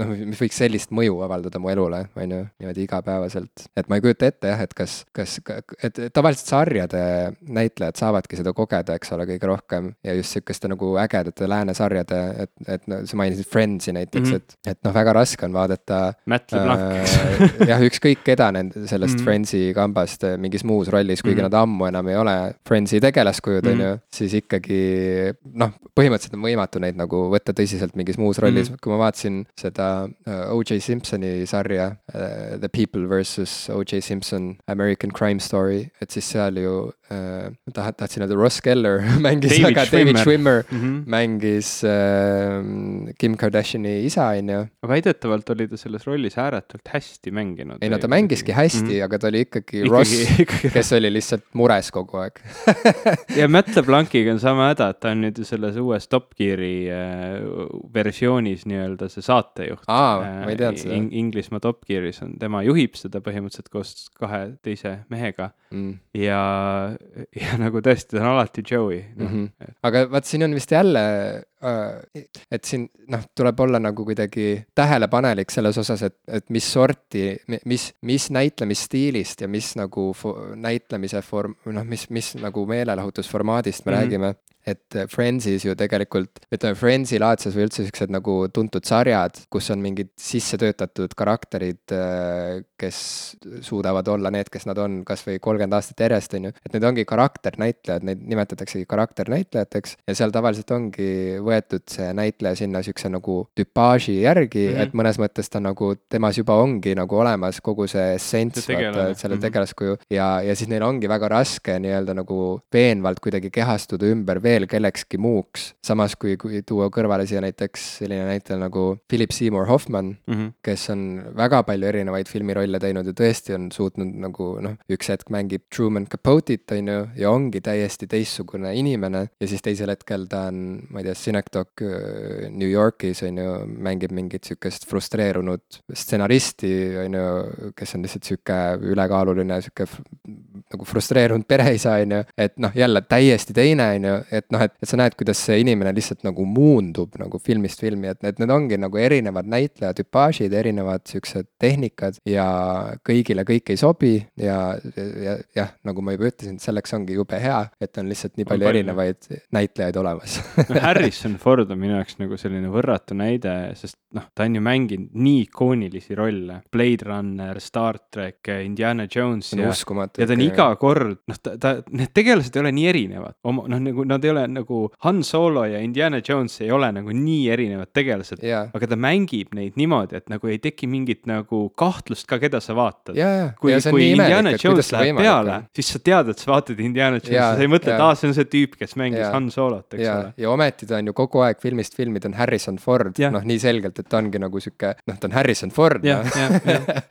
noh, mis võiks sellist mõju avaldada mu elule, on ju, niimoodi igapäevaselt. et ma ei kujuta ette jah, et kas, kas, et tavaliselt sarjade näitlejad saavadki seda kogeda, eks ole, kõige rohkem ja just sihukeste nagu ägedate läänesarjade, et, et no sa mainisid Friendsi näiteks mm, -hmm. et, et noh, väga raske on vaadata. Matt LeBlanc äh, jah, ükskõik keda nende sellest mm -hmm. Friendsi kambast äh, mingis muus rollis, kuigi mm -hmm. nad ammu enam ei ole Friendsi tegelaskujud mm, on -hmm. ju, siis ikkagi noh, põhimõtteliselt on võimatu neid nagu võtta tõsiselt mingis muus rollis mm, -hmm. kui ma vaatasin seda uh, O.J. Simpsoni sarja uh, The People versus O.J. Simpson American Crime Story, et siis seal ju äh, taht-, tahtsin öelda Ross Geller [LAUGHS] mängis David väga, David Schwimmer mm -hmm. mängis äh, Kim Kardashini isa, on ju. väidetavalt oli ta selles rollis ääretult hästi mänginud. ei no ta mängiski hästi mm, -hmm. aga ta oli ikkagi, ikkagi Ross ikkagi... kes oli lihtsalt mures kogu aeg [LAUGHS] ja Matt LeBlanciga on sama häda, et ta on nüüd selles uues Top Gear'i äh, versioonis nii-öelda see saatejuht. aa äh,, ma ei teadnud seda In. Inglismaa Top Gear'is on, tema juhib seda põhimõtteliselt koos kahe teise mehega mm. ja ja nagu tõesti, ta on alati Joey no.. Mm -hmm. aga vaat siin on vist jälle et siin noh, tuleb olla nagu kuidagi tähelepanelik selles osas, et, et mis sorti, mis, mis näitlemisstiilist ja mis nagu näitlemise form, noh, mis, mis nagu meelelahutusformaadist me mm -hmm. räägime et Friendsis ju tegelikult, ütleme Friendsi laadses või üldse siuksed nagu tuntud sarjad, kus on mingid sisse töötatud karakterid, äh, kes suudavad olla need, kes nad on kasvõi kolmkümmend aastat järjest, on ju. et need ongi karakternäitlejad, neid nimetataksegi karakternäitlejateks ja seal tavaliselt ongi võetud see näitleja sinna siukse nagu tüpaaži järgi mm, -hmm. et mõnes mõttes ta nagu, temas juba ongi nagu olemas kogu see essents, vaata, selle mm -hmm. tegelaskuju ja, ja siis neil ongi väga raske nii-öelda nagu veenvalt kuidagi kehastuda ümber veel kellekski muuks. samas kui, kui tuua kõrvale siia näiteks selline näitleja nagu Philip Seymour Hoffman mm, -hmm. kes on väga palju erinevaid filmirolle teinud ja tõesti on suutnud nagu noh, üks hetk mängib Truman Capote'it, on ju, ja ongi täiesti teistsugune inimene. ja siis teisel hetkel ta on, ma ei tea, Synecdoche äh, New Yorgis, on ju, mängib mingit sihukest frustreerunud stsenaristi, on ju, kes on lihtsalt sihuke ülekaaluline, sihuke nagu frustreerunud pereisa, on ju. et noh, jälle täiesti teine, on ju, et noh, et, et sa näed, kuidas see inimene lihtsalt nagu muundub nagu filmist filmi, et need, need ongi nagu erinevad näitleja tüpaažid, erinevad siuksed tehnikad ja kõigile kõik ei sobi ja, ja jah, nagu ma juba ütlesin, selleks ongi jube hea, et on lihtsalt nii palju, palju. erinevaid näitlejaid olemas Harrison Ford on minu jaoks nagu selline võrratu näide, sest noh, ta on ju mänginud nii ikoonilisi rolle. Blade Runner, Star track, Indiana Jones ja, ja ta on iga kord, noh, ta, ta, need tegelased ei ole nii erinevad, oma noh, nagu nad ei ole nagu Han Solo ja Indiana Jones ei ole nagu nii erinevad tegelased yeah., aga ta mängib neid niimoodi, et nagu ei teki mingit nagu kahtlust ka, keda sa vaatad yeah,. kui, kui Indiana imelik, Jones läheb peale, siis sa tead, et sa vaatad Indiana Jonesi yeah,, sa ei mõtle yeah., et aa, see on see tüüp, kes mängis yeah. Han Solot, eks yeah. ole. ja ometi ta on ju kogu aeg filmist filmi, ta on Harrison Ford yeah., noh, nii selgelt, et ta ongi nagu sihuke, noh, ta on Harrison Ford yeah,. Yeah, yeah.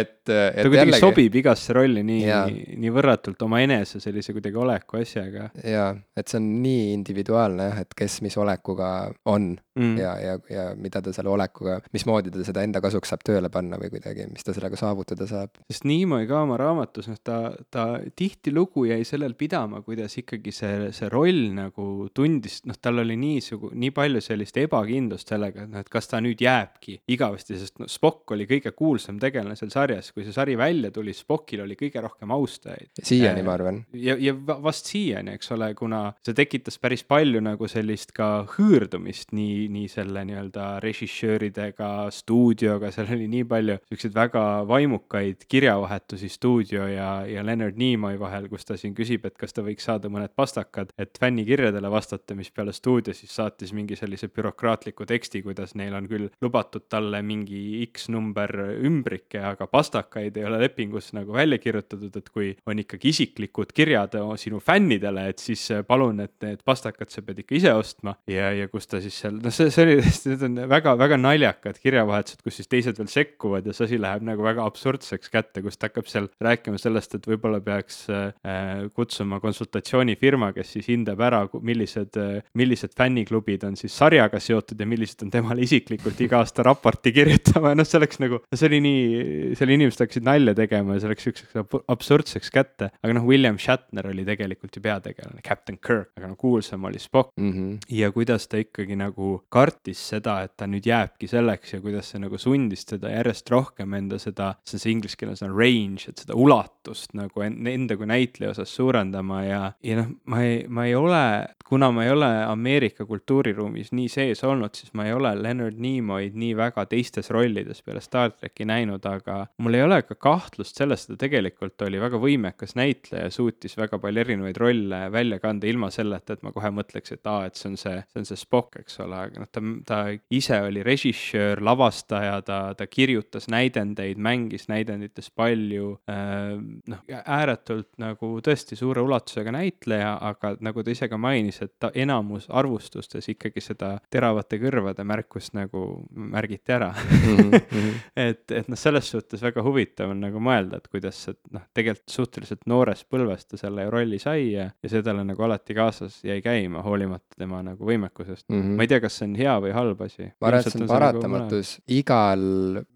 et, et ta kuidagi jällegi... sobib igasse rolli nii yeah., nii võrratult omaenese sellise kuidagi oleku asjaga. jaa, et see on nii individuaalne jah, et kes mis olekuga on mm. ja, ja, ja mida ta selle olekuga, mismoodi ta seda enda kasuks saab tööle panna või kuidagi, mis ta sellega saavutada saab. sest Nimoy ka oma raamatus, noh, ta, ta tihtilugu jäi sellel pidama, kuidas ikkagi see, see roll nagu tundis, noh, tal oli niisugu-, nii palju sellist ebakindlust sellega, et noh, et kas ta nüüd jääbki igavesti, sest noh, Spock oli kõige kuulsam tegelane seal sarjas, kui see sari välja tuli, Spockil oli kõige rohkem austajaid. siiani, ma arvan. ja, ja vast siiani, eks ole, kuna see tekitas päris palju nagu sellist ka hõõrdumist nii, nii selle nii-öelda režissööridega, stuudioga, seal oli nii palju siukseid väga vaimukaid kirjavahetusi stuudio ja, ja Leonard Nimoy vahel, kus ta siin küsib, et kas ta võiks saada mõned pastakad, et fännikirjadele vastata, mis peale stuudio siis saatis mingi sellise bürokraatliku teksti, kuidas neil on küll lubatud talle mingi X number ümbrike, aga pastakaid ei ole lepingus nagu välja kirjutatud, et kui on ikkagi isiklikud kirjad sinu fännidele, et siis palun, et need pastakad sa pead ikka ise ostma. Ja, ja kus ta siis seal, noh, see, see oli, [LAUGHS] need on väga-väga naljakad kirjavahetused, kus siis teised veel sekkuvad ja see asi läheb nagu väga absurdseks kätte, kus ta hakkab seal rääkima sellest, et võib-olla peaks äh, kutsuma konsultatsioonifirma, kes siis hindab ära, millised, millised fänniklubid on siis sarjaga seotud ja millised on temale isiklikult iga aasta raporti kirjutama. Ja noh, see oleks nagu, see oli nii, seal inimesed hakkasid nalja tegema ja see läks siukseks absurdseks kätte. aga noh, William Shatner oli tegelikult ju peategelane, Captain Kirk, aga no kuulsam oli Spock mm. -hmm. ja kuidas ta ikkagi nagu kartis seda, et ta nüüd jääbki selleks ja kuidas see nagu sundis teda järjest rohkem enda seda, see on see inglise keeles on range, et seda ulatust nagu enda kui näitleja osas suurendama ja, ja noh, ma ei, ma ei ole, kuna ma ei ole Ameerika kultuuriruumis nii sees olnud, siis ma ei ole Leonard Nimoy'd nii väga teistes rollides peale Star tracki näinud, aga mul ei ole ka kahtlust selles, et ta tegelikult oli väga võimekas näitleja, suutis väga palju erinevaid rolle välja kanda ilma selleta, et ma kohe mõtleks, et aa, et see on see, see on see Spock, eks ole, aga noh, ta, ta ise oli režissöör, lavastaja, ta, ta kirjutas näidendeid, mängis näidendites palju äh,, noh, ääretult nagu tõesti suure ulatusega näitleja, aga nagu ta ise ka mainis, et ta enamus arvustustes ikkagi seda teravate kõrvade märkust nagu märgiti ära mm. -hmm. [LAUGHS] et, et noh, selles suhtes väga huvitav on nagu mõelda, et kuidas see noh, tegelikult suhteliselt noorest põlvest ta selle rolli sai ja, ja see talle nagu alati kaasas jäi käima, hoolimata tema nagu võimekusest mm. -hmm. ma ei tea, kas see on hea või halb asi. ma arvan, et see on nagu paratamatus nagu igal,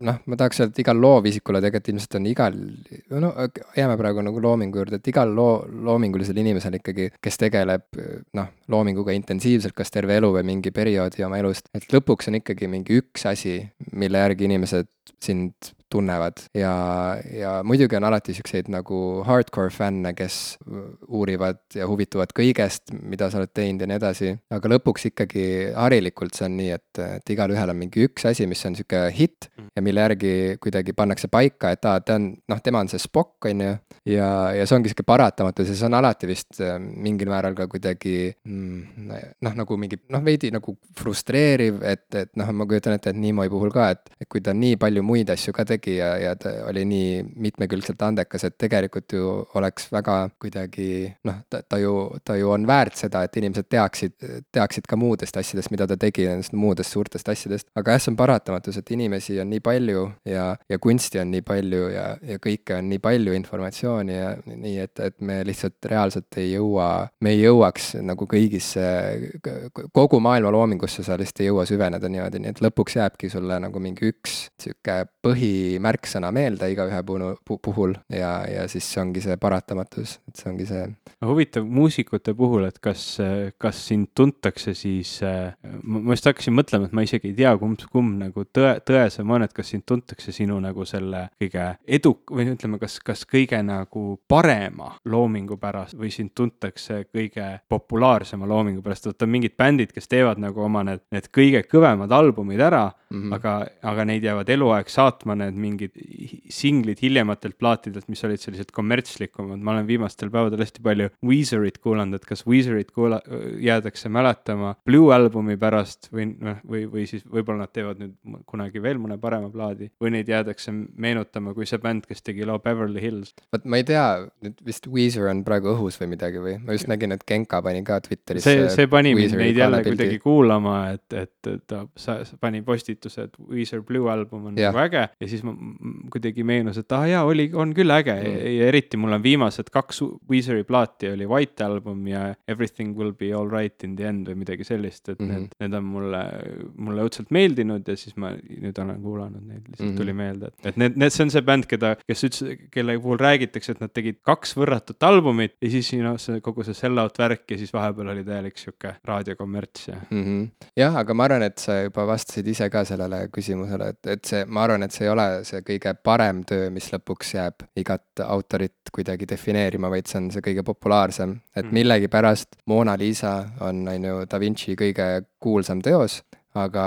noh, ma tahaks öelda, et igal loovisikul tegelikult ilmselt on igal, no jääme praegu nagu loomingu juurde, et igal loo, loomingulisel inimesel ikkagi, kes tegeleb noh, loominguga intensiivselt, kas terve elu või mingi perioodi oma elust, et lõpuks on ikkagi mingi üks asi, mille järgi inimesed sind tunnevad ja, ja muidugi on alati siukseid nagu hardcore fänne, kes uurivad ja huvituvad kõigest, mida sa oled teinud ja nii edasi. aga lõpuks ikkagi harilikult see on nii, et, et igalühel on mingi üks asi, mis on sihuke hitt mm. ja mille järgi kuidagi pannakse paika, et aa, ta on, noh, tema on see Spock, on ju. ja, ja see ongi sihuke paratamatus ja see on alati vist äh, mingil määral ka kuidagi mm, noh, nagu mingi noh, veidi nagu frustreeriv, et, et noh, ma kujutan ette, et Nimoy puhul ka, et, et kui ta nii palju muid asju ka tegi tegi ja, ja ta oli nii mitmekülgselt andekas, et tegelikult ju oleks väga kuidagi noh, ta, ta ju, ta ju on väärt seda, et inimesed teaksid, teaksid ka muudest asjadest, mida ta tegi, nendest muudest suurtest asjadest. aga jah, see on paratamatus, et inimesi on nii palju ja, ja kunsti on nii palju ja, ja kõike on nii palju informatsiooni ja nii, et, et me lihtsalt reaalselt ei jõua, me ei jõuaks nagu kõigisse, kogu maailma loomingusse sa lihtsalt ei jõua süveneda niimoodi, nii et lõpuks jääbki sulle nagu mingi üks sihuke põhi märksõna meelde igaühe puhul ja, ja siis see ongi see paratamatus, et see ongi see. huvitav muusikute puhul, et kas, kas sind tuntakse siis, ma just hakkasin mõtlema, et ma isegi ei tea, kumb, kumb nagu tõe, tõesem on, et kas sind tuntakse sinu nagu selle kõige eduk- või ütleme, kas, kas kõige nagu parema loomingu pärast või sind tuntakse kõige populaarsema loomingu pärast, et on mingid bändid, kes teevad nagu oma need, need kõige kõvemad albumid ära mm, -hmm. aga, aga neid jäävad eluaeg saatma need mingid singlid hiljematelt plaatidelt, mis olid sellised kommertslikumad, ma olen viimastel päevadel hästi palju Weezerit kuulanud, et kas Weezerit kuula-, jäädakse mäletama Blue albumi pärast või noh, või, või siis võib-olla nad teevad nüüd kunagi veel mõne parema plaadi või neid jäädakse meenutama kui see bänd, kes tegi loo Beverly Hills. vot ma ei tea, nüüd vist Weezer on praegu õhus või midagi või, ma just nägin, et Genka pani ka Twitteris. see, see pani mind neid jälle kuidagi kuulama, et, et ta sa, pani postituse, et Weezer Blue album on nagu äge ja siis ma kuidagi meenus, et ah jaa, oli, on küll äge mm. ja eriti mul on viimased kaks Weezeri plaati oli White Album ja Everything will be alright in the end või midagi sellist, et mm -hmm. need, need on mulle, mulle õudselt meeldinud ja siis ma nüüd olen kuulanud neid, lihtsalt mm -hmm. tuli meelde, et, et need, need, see on see bänd, keda, kes ütles, kelle puhul räägitakse, et nad tegid kaks võrratut albumit ja siis noh, see kogu see sell-out värk ja siis vahepeal oli täielik sihuke raadiokommerts ja mm. -hmm. jah, aga ma arvan, et sa juba vastasid ise ka sellele küsimusele, et, et see, ma arvan, et see ei ole see kõige parem töö, mis lõpuks jääb igat autorit kuidagi defineerima, vaid see on see kõige populaarsem. et mm. millegipärast Mona Lisa on, on ju Da Vinci kõige kuulsam teos, aga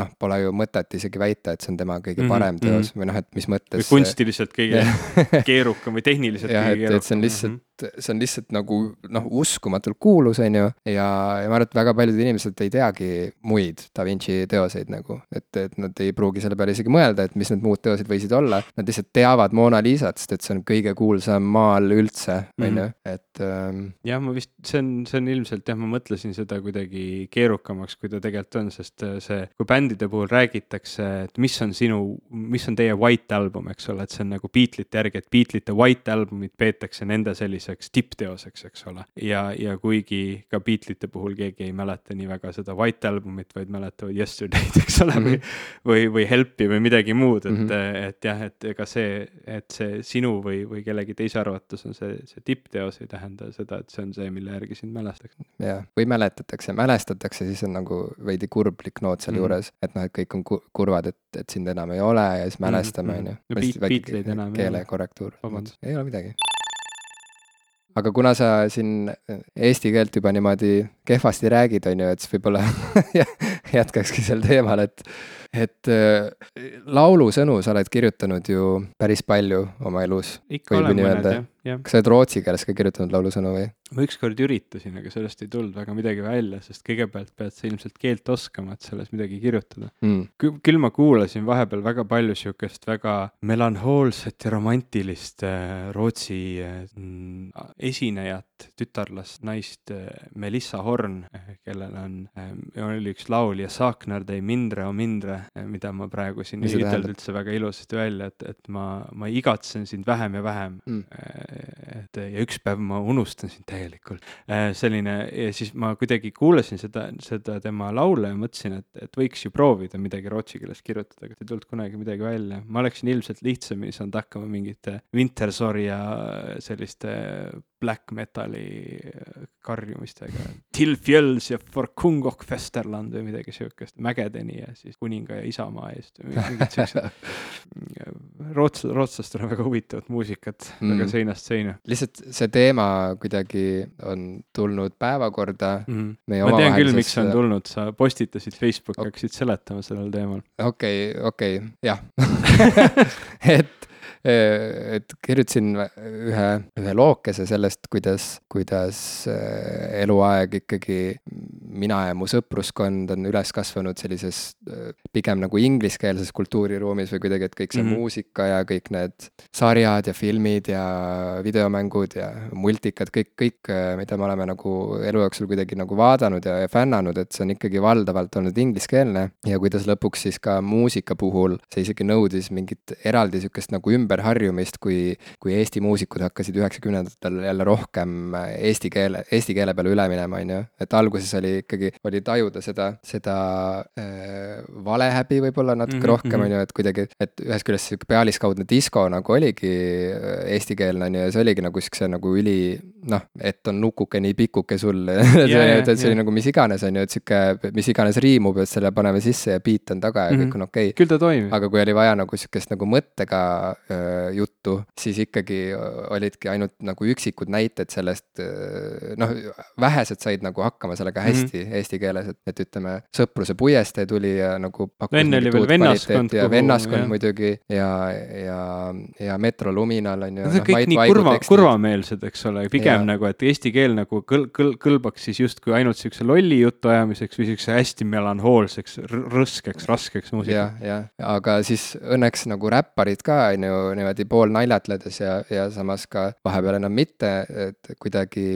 noh, pole ju mõtet isegi väita, et see on tema kõige mhm, parem mm -hmm. teos või noh, et mis mõttes. või kunstiliselt kõige [LAUGHS] keerukam või tehniliselt jah, kõige keerukam. et see on lihtsalt mm, -hmm see on lihtsalt nagu noh, uskumatult kuulus, on ju. ja, ja ma arvan, et väga paljud inimesed ei teagi muid Da Vinci teoseid nagu, et, et nad ei pruugi selle peale isegi mõelda, et mis need muud teosed võisid olla. Nad lihtsalt teavad Mona Lisat, sest et see on kõige kuulsam maal üldse, on ju, mhm. et ähm.... jah, ma vist, see on, see on ilmselt jah, ma mõtlesin seda kuidagi keerukamaks, kui ta tegelikult on, sest äh, see, kui bändide puhul räägitakse, et mis on sinu, mis on teie white album, eks ole, et see on nagu Beatlesite järgi, et Beatlesite white album'id peetakse nende selliseks tippteoseks, eks ole. ja, ja kuigi ka Beatlesite puhul keegi ei mäleta nii väga seda white album'it, vaid mäletavad Yesterday'd, [LAUGHS] eks ole mm, -hmm. või, või, või Help'i või midagi muud, et mm, -hmm. et jah, et ega see, et see sinu või, või kellegi teise arvates on see, see tippteos, ei tähenda seda, et see on see, mille järgi sind mälestatakse. jah, või mäletatakse, mälestatakse, siis on nagu veidi kurblik noot sealjuures mm. Et noh, et kõik on kurvad, et, et sind enam ei ole ja siis mälestame, mhm, on ju. Beatleid enam ei ole. keelekorrektuur, ei ole midagi aga kuna sa siin eesti keelt juba niimoodi kehvasti räägid, on ju, et siis võib-olla [LAUGHS] jätkakski sel teemal, et et äh, laulusõnu sa oled kirjutanud ju päris palju oma elus. kas sa oled rootsi keeles ka kirjutanud laulusõnu või? Ma ükskord üritasin, aga sellest ei tulnud väga midagi välja, sest kõigepealt pead sa ilmselt keelt oskama, et selles midagi kirjutada. Mm.. küll ma kuulasin vahepeal väga palju sihukest väga melanhoolset ja romantilist äh, Rootsi äh, esinejat, tütarlast, naist äh,, Melissa Horn, äh, kellel on äh,, oli üks laul ja Saaknar tõi mindre o mindre, mida ma praegu siin ei ütelnud üldse väga ilusasti välja, et, et ma, ma igatsen sind vähem ja vähem mm.. Et ja üks päev ma unustan sind täielikult. Selline ja siis ma kuidagi kuulasin seda, seda tema laule ja mõtlesin, et, et võiks ju proovida midagi rootsi keeles kirjutada, aga ei tulnud kunagi midagi välja. ma oleksin ilmselt lihtsamini saanud hakkama mingite Wintersorja selliste black metali karjumistega. Till Fjells ja For Kungok Festerland või midagi siukest, mägedeni ja siis kuninga ja isamaa eest või mingid siuksed [LAUGHS] roots-, rootslastel on väga huvitavat muusikat mm., väga seinast seina. lihtsalt see teema kuidagi on tulnud päevakorda mm.. ma tean küll, miks see on tulnud, sa postitasid Facebooki okay., hakkasid seletama sellel teemal. okei okay,, okei okay,, jah [LAUGHS] [LAUGHS] et Äh, et kirjutasin ühe, ühe lookese sellest, kuidas, kuidas äh, eluaeg ikkagi mina ja mu sõpruskond on üles kasvanud sellises äh, pigem nagu ingliskeelses kultuuriruumis või kuidagi, et kõik see mm -hmm. muusika ja kõik need sarjad ja filmid ja videomängud ja multikad, kõik, kõik, mida me oleme nagu elu jooksul kuidagi nagu vaadanud ja, ja fännanud, et see on ikkagi valdavalt olnud ingliskeelne ja kuidas lõpuks siis ka muusika puhul see isegi nõudis mingit eraldi sihukest nagu ümber ümberharjumist, kui, kui Eesti muusikud hakkasid üheksakümnendatel jälle rohkem eesti keele, eesti keele peale üle minema, on ju. et alguses oli ikkagi, oli tajuda seda, seda äh, valehäbi võib-olla natuke mm -hmm. rohkem, mhm. on ju, et kuidagi, et ühest küljest sihuke pealiskaudne disko nagu oligi äh, eestikeelne, on ju, ja see oligi nagu siukse nagu üli noh, et on nukuke nii pikuke sul [LAUGHS] see, yeah, et see oli nagu mis iganes, on ju, et sihuke, mis iganes riimub, et selle paneme sisse ja beat on taga ja mm -hmm. kõik on okei okay.. küll ta toimib. aga kui oli vaja nagu sihukest nagu mõttega äh, Äh, juttu, siis ikkagi olidki ainult nagu üksikud näited sellest, äh, noh, vähesed said nagu hakkama sellega mhm. hästi mm -hmm. eesti keeles, et, et ütleme, Sõpruse puiestee tuli ja nagu enne oli veel vennaskond. ja vennaskond muidugi ja, ja, ja Metro Luminal on ju. Need on no, kõik nii kurva, kurvameelsed, eks ole, pigem ja. nagu, et eesti keel nagu kõl-, kõl-, kõlbaks siis justkui ainult siukse lolli jutu ajamiseks või siukse hästi melanhoolseks, rõskeks, raskeks muusikaks. jah, jah, aga siis õnneks nagu räpparid ka, on ju, niimoodi poolnaljatledes ja, ja samas ka vahepeal enam mitte, et kuidagi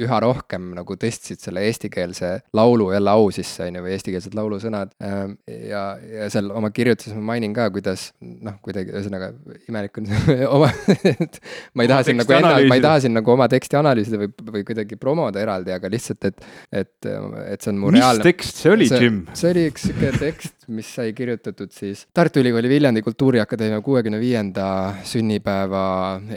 üha rohkem nagu tõstsid selle eestikeelse laulu jälle au sisse, on ju, või eestikeelsed laulusõnad. Ähm, ja, ja seal oma kirjutises ma mainin ka, kuidas noh, kuidagi ühesõnaga imelik on [LAUGHS] oma et ma ei taha siin nagu enda, ma ei taha siin nagu oma teksti analüüsida või, või kuidagi promoda eraldi, aga lihtsalt, et, et, et see on mu mis reaalne. mis tekst see oli, Jim? see oli üks sihuke tekst, mis sai kirjutatud siis Tartu Ülikooli Viljandi Kultuuriakadeemia kuuekümne viienda sünnipäeva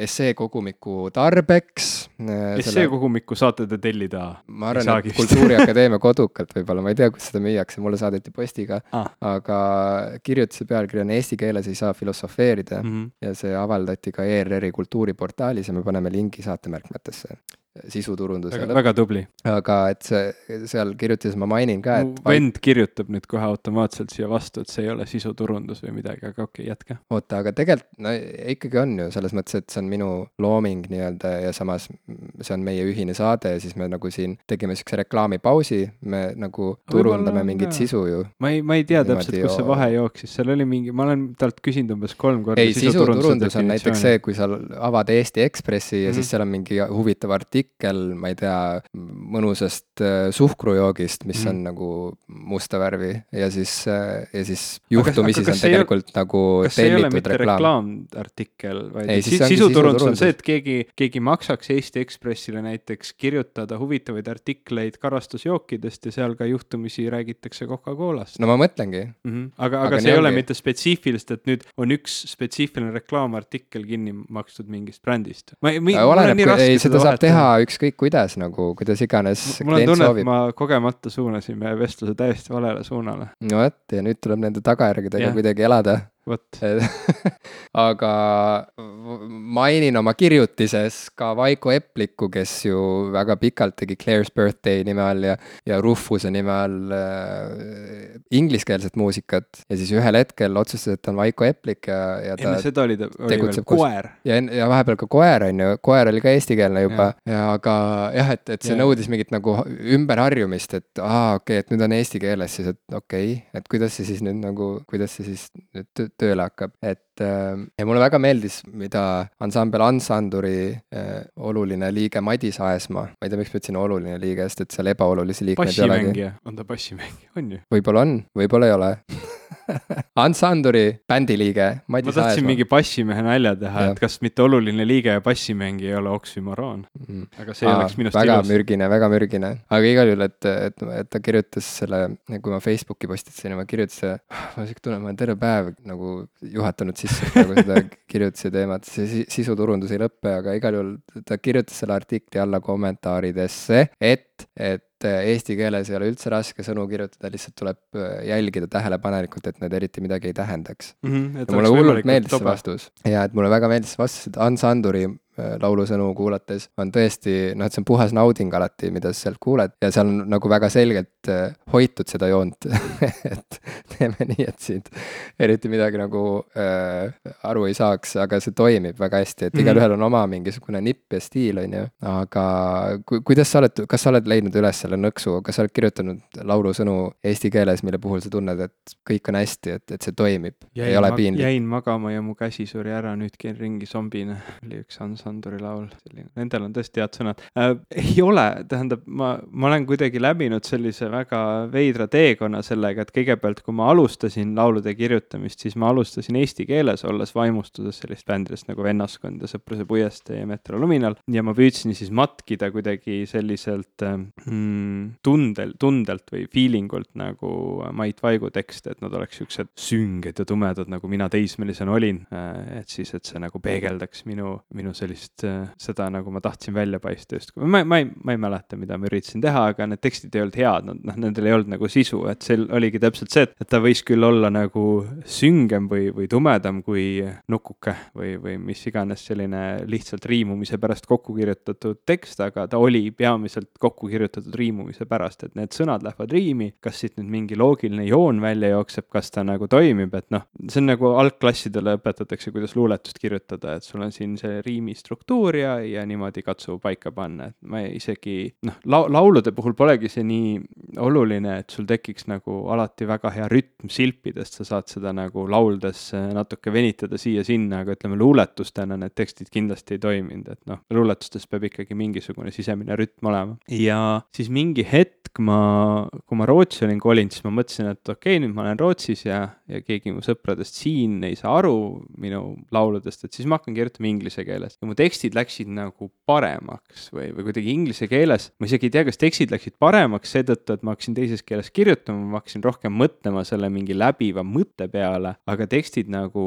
esseekogumiku tarbeks. Äh, esseekogumikku saate te tellida? ma arvan, et Kultuuriakadeemia kodukalt võib-olla, ma ei tea, kus seda müüakse, mulle saadeti postiga ah.. aga kirjutuse pealkiri on Eesti keeles ei saa filosofeerida mm -hmm. ja see avaldati ka ERR-i kultuuriportaalis ja me paneme lingi saatemärkmetesse sisuturunduse väga, tubli. aga et see, seal kirjutises ma mainin ka, et vend kirjutab nüüd kohe automaatselt siia vastu, et see ei ole sisuturundus või midagi, aga okei okay,, jätka. oota, aga tegelikult no ikkagi on ju selles mõttes, et see on minu looming nii-öelda ja samas see on meie ühine saade ja siis me nagu siin tegime siukse reklaamipausi, me nagu turundame mingit sisu ju. ma ei, ma ei tea täpselt, kus see vahe jooksis, seal oli mingi, ma olen talt küsinud umbes kolm korda. ei, sisuturundus on näiteks see, kui sa avad Eesti Ekspressi ja mm -hmm. siis seal on mingi huvitav artikkel, ma ei tea, mõnusast äh, suhkrujoogist, mis mm on nagu musta värvi ja siis, äh, ja siis juhtumisi see on tegelikult ei, nagu tellitud reklaam. reklaamartikkel, vaid ei, siis sisuturundus on see, et keegi, keegi maksaks Eesti Ekspressile näiteks kirjutada huvitavaid artikleid karastusjookidest ja seal ka juhtumisi räägitakse Coca-Colast. no ma mõtlengi mm. -hmm. aga, aga, aga see ei ole mitte spetsiifiliselt, et nüüd on üks spetsiifiline reklaamartikkel kinni makstud mingist brändist. ma ei, oleneb, ei, seda saab teha ükskõik kuidas nagu, kuidas iganes mul on tunne, et ma kogemata suunasin meie vestluse täiesti valele suunale. no vot, ja nüüd tuleb nende tagajärgedega kuidagi elada vot [LAUGHS] aga mainin oma kirjutises ka Vaiko Eplikku, kes ju väga pikalt tegi Claire's Birthday nime all ja, ja Rufuse nime all äh, ingliskeelset muusikat. ja siis ühel hetkel otsustas, et on Vaiko Eplik ja, ja ta. enne seda oli ta, oli veel koer. ja, ja vahepeal ka koer on ju, koer oli ka eestikeelne juba ja, ja aga jah, et, et see ja. nõudis mingit nagu ümberharjumist, et aa, okei okay,, et nüüd on eesti keeles siis, et okei okay,, et kuidas see siis nüüd nagu, kuidas see siis nüüd tööle hakkab, et ähm, ja mulle väga meeldis, mida ansambel Ansanduri äh, oluline liige Madis Aesmaa, ma ei tea, miks ma ütlesin oluline liige, sest et seal ebaolulisi liikmeid ei olegi. on ta bassimängija, on ju? võib-olla on, võib-olla ei ole [LAUGHS] Ants Anduri bändiliige Madis ma tahtsin Aesmaa. mingi bassimehe nalja teha, et kas mitte oluline liige ja bassimängija ei ole oksümoroon mm.. aga see Aa, oleks minust väga ilus. mürgine, väga mürgine. aga igal juhul, et, et, et ta kirjutas selle, kui ma Facebooki postitasin ja ma kirjutasin, ma siuke tunne, ma olen terve päev nagu juhatanud sisse nagu seda [LAUGHS] kirjutuse teemat, see sisuturundus ei lõpe, aga igal juhul ta kirjutas selle artikli alla kommentaaridesse, et, et et eesti keeles ei ole üldse raske sõnu kirjutada, lihtsalt tuleb äh, jälgida tähelepanelikult, et need eriti midagi ei tähendaks mm. -hmm, mulle hullult meeldis see vastus ja et mulle väga meeldis see vastus, et Ants Anduri Äh, laulusõnu kuulates on tõesti noh, et see on puhas nauding alati, mida sa sealt kuuled. Ja seal on nagu väga selgelt äh, hoitud seda joont. [LAUGHS] Et teeme nii, et siit eriti midagi nagu äh, aru ei saaks, aga see toimib väga hästi, et igalühel on oma mingisugune nipp ja stiil, on ju. aga ku, kuidas sa oled, kas sa oled leidnud üles selle nõksu, kas sa oled kirjutanud laulusõnu eesti keeles, mille puhul sa tunned, et kõik on hästi, et, et see toimib, ei ole piinlik? jäin magama ja mu käsi suri ära, nüüd käin ringi zombina, oli üks Hans Sandori laul, selline, nendel on tõesti head sõnad äh,. ei ole, tähendab, ma, ma olen kuidagi läbinud sellise väga veidra teekonna sellega, et kõigepealt, kui ma alustasin laulude kirjutamist, siis ma alustasin eesti keeles, olles vaimustuses sellist bändidest nagu Vennaskond ja Sõpruse puiestee ja Metro Luminal. ja ma püüdsin siis matkida kuidagi selliselt äh, mm, tundel, tundelt või feeling ult nagu Mait Vaigu tekste, et nad oleks siuksed sünged ja tumedad, nagu mina teismelisena olin äh,. et siis, et see nagu peegeldaks minu, minu sellist sellist, äh, seda nagu ma tahtsin välja paista justkui, ma, ma ei, ma ei mäleta, mida ma üritasin teha, aga need tekstid ei olnud head, nad noh, nendel ei olnud nagu sisu, et see oligi täpselt see, et ta võis küll olla nagu süngem või, või tumedam kui Nukuke või, või mis iganes selline lihtsalt riimumise pärast kokku kirjutatud tekst, aga ta oli peamiselt kokku kirjutatud riimumise pärast, et need sõnad lähevad riimi, kas siit nüüd mingi loogiline joon välja jookseb, kas ta nagu toimib, et noh, see on nagu algklassidele õpetatakse, kuidas luuletust kirjutada, et sul on siin see riimis struktuur ja, ja niimoodi katsu paika panna, et ma isegi noh, lau-, laulude puhul polegi see nii oluline, et sul tekiks nagu alati väga hea rütm silpidest, sa saad seda nagu lauldes natuke venitada siia-sinna, aga ütleme, luuletustena need tekstid kindlasti ei toiminud, et noh, luuletustes peab ikkagi mingisugune sisemine rütm olema. ja siis mingi hetk ma, kui ma Rootsi olin kolinud, siis ma mõtlesin, et okei okay,, nüüd ma olen Rootsis ja, ja keegi mu sõpradest siin ei saa aru minu lauludest, et siis ma hakkan kirjutama inglise keeles. ja mu tekstid läksid nagu paremaks või, või kuidagi inglise keeles, ma isegi ei tea, kas tekstid läksid paremaks seetõttu, et ma hakkasin teises keeles kirjutama, ma hakkasin rohkem mõtlema selle mingi läbiva mõtte peale, aga tekstid nagu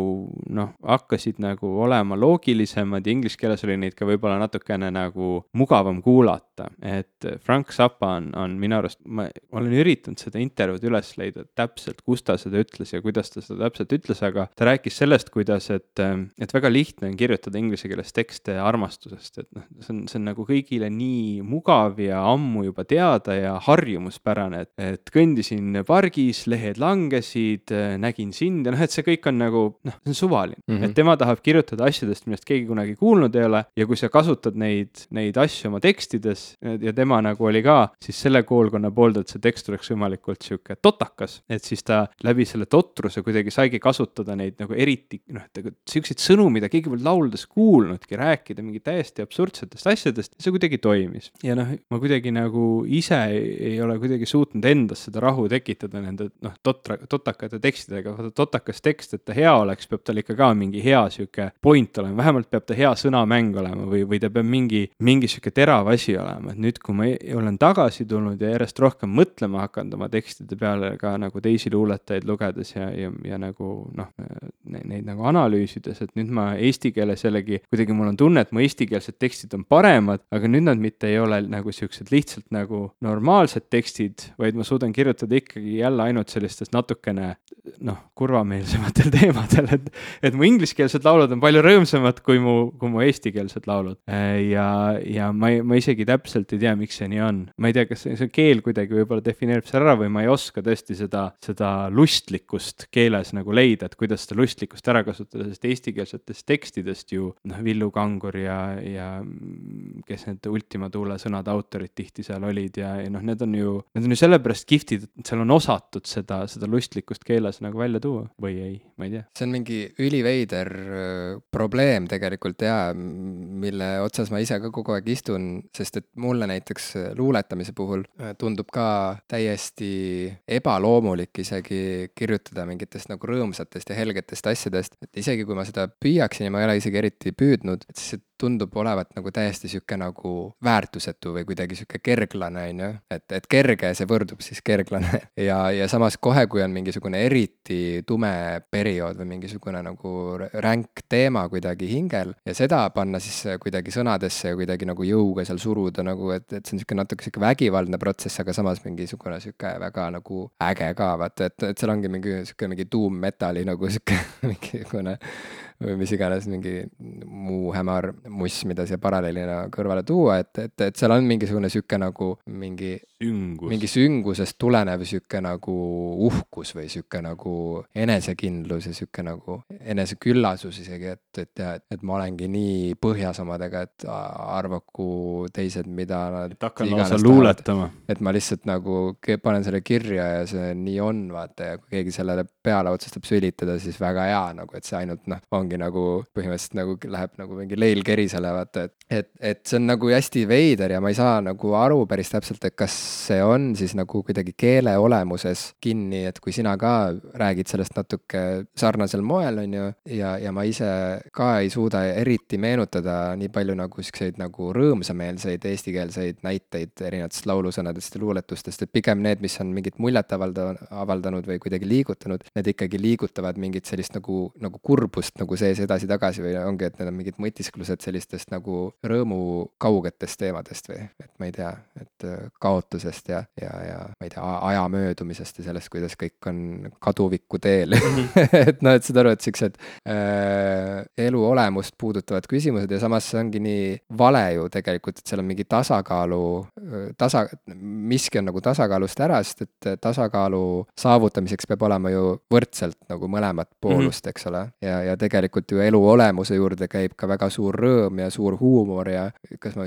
noh, hakkasid nagu olema loogilisemad ja inglise keeles oli neid ka võib-olla natukene nagu mugavam kuulata, et Frank Zappa on, on minu arust, ma olen üritanud seda intervjuud üles leida täpselt, kus ta seda ütles ja kuidas kuidas ta seda täpselt ütles, aga ta rääkis sellest, kuidas, et, et väga lihtne on kirjutada inglise keeles tekste armastusest, et noh, see on, see on nagu kõigile nii mugav ja ammu juba teada ja harjumuspärane, et, et kõndisin pargis, lehed langesid, nägin sind ja noh, et see kõik on nagu noh, see on suvaline mm, -hmm. et tema tahab kirjutada asjadest, millest keegi kunagi kuulnud ei ole ja kui sa kasutad neid, neid asju oma tekstides ja tema nagu oli ka siis selle koolkonna poolt, et see tekst oleks võimalikult sihuke totakas, et siis ta läbi selle totruse kuidagi saigi kasutada neid nagu eriti noh, nagu siukseid sõnu, mida keegi pole lauldes kuulnudki, rääkida mingi täiesti absurdsetest asjadest, see kuidagi toimis. ja noh, ma kuidagi nagu ise ei ole kuidagi suutnud endas seda rahu tekitada nende noh, totra, totakate tekstidega, totakas tekst, et ta hea oleks, peab tal ikka ka mingi hea sihuke point olema, vähemalt peab ta hea sõnamäng olema või, või ta peab mingi, mingi sihuke terav asi olema, et nüüd, kui ma olen tagasi tulnud ja järjest rohkem mõtlema hakanud oma tekstide peale ka nagu teisi luuletajaid lugedes ja, ja, ja nagu noh, neid, nagu analüüsides, et nüüd ma eesti keeles jällegi kuidagi mul on tunne, et mu eestikeelsed tekstid on paremad, aga nüüd nad mitte ei ole nagu siuksed lihtsalt nagu normaalsed tekstid, vaid ma suudan kirjutada ikkagi jälle ainult sellistest natukene noh, kurvameelsematel [LAUGHS] teemadel, et, et mu ingliskeelsed laulud on palju rõõmsamad kui mu, kui mu eestikeelsed laulud. ja, ja ma ma isegi täpselt ei tea, miks see nii on. ma ei tea, kas see, see keel kuidagi võib-olla defineerib selle ära või ma ei oska tõesti seda, seda lustlikkust keeles nagu leida, et kuidas seda lustlikkust ära kasutada, sest eestikeelsetest tekstidest ju noh, Villu Kangur ja, ja kes need Ultima Thule sõnade autorid tihti seal olid ja, ja noh, need on ju, need on ju sellepärast kihvtid, et seal on osatud seda, seda lustlikkust keeles nagu välja tuua või ei, ma ei tea. see on mingi üliveider äh, probleem tegelikult jaa, mille otsas ma ise ka kogu aeg istun, sest et mulle näiteks äh, luuletamise puhul äh, tundub ka täiesti ebaloomulik isegi kirjutada mingitest nagu rõõmsatest ja helgetest asjadest, et isegi kui ma seda püüaksin ja ma ei ole isegi eriti püüdnud, et siis see tundub olevat nagu täiesti sihuke nagu väärtusetu või kuidagi sihuke kerglane, on ju. et, et kerge, see võrdub siis kerglane [LAUGHS] ja, ja samas kohe, kui on mingisugune eriti tume periood või mingisugune nagu ränk teema kuidagi hingel ja seda panna siis kuidagi sõnadesse ja kuidagi nagu jõuga seal suruda nagu, et, et see on sihuke natuke sihuke vägivaldne protsess, aga samas mingisugune sihuke väga nagu äge ka, vaata, et, et seal ongi mingi sihuke mingi doom metal'i nagu sihuke [LAUGHS] mingisugune või mis iganes, mingi muu hämar muss, mida siia paralleelina kõrvale tuua, et, et, et seal on mingisugune sihuke nagu mingi Süngus. mingi süngusest tulenev sihuke nagu uhkus või sihuke nagu enesekindlus ja sihuke nagu eneseküllasus isegi, et, et jah, et, ma olengi nii põhjas omadega, et arvaku teised, mida nad. et hakkan lausa luuletama. et ma lihtsalt nagu panen selle kirja ja see nii on, vaata, ja kui keegi sellele peale otsustab sülitada, siis väga hea nagu, et see ainult noh, on ongi nagu põhimõtteliselt nagu läheb nagu mingi leil kerisele, vaata, et, et, et see on nagu hästi veider ja ma ei saa nagu aru päris täpselt, et kas see on siis nagu kuidagi keele olemuses kinni, et kui sina ka räägid sellest natuke sarnasel moel, on ju, ja, ja ma ise ka ei suuda eriti meenutada nii palju nagu siukseid nagu rõõmsameelseid eestikeelseid näiteid erinevatest laulusõnadest ja luuletustest, et pigem need, mis on mingit muljet avalda-, avaldanud või kuidagi liigutanud, need ikkagi liigutavad mingit sellist nagu, nagu kurbust nagu sees edasi-tagasi või ongi, et need on mingid mõtisklused sellistest nagu rõõmu kaugetest teemadest või, et ma ei tea, et äh, kaotusest ja, ja, ja ma ei tea, aja möödumisest ja sellest, kuidas kõik on kaduviku teel mm. -hmm. [LAUGHS] et noh, et saad aru, et siuksed äh, elu olemust puudutavad küsimused ja samas see ongi nii vale ju tegelikult, et seal on mingi tasakaalu, äh, tasa, miski on nagu tasakaalust ära, sest et tasakaalu saavutamiseks peab olema ju võrdselt nagu mõlemat poolust mm, -hmm. eks ole, ja, ja tegelikult ju elu olemuse juurde käib ka väga suur rõõm ja suur huumor ja kas ma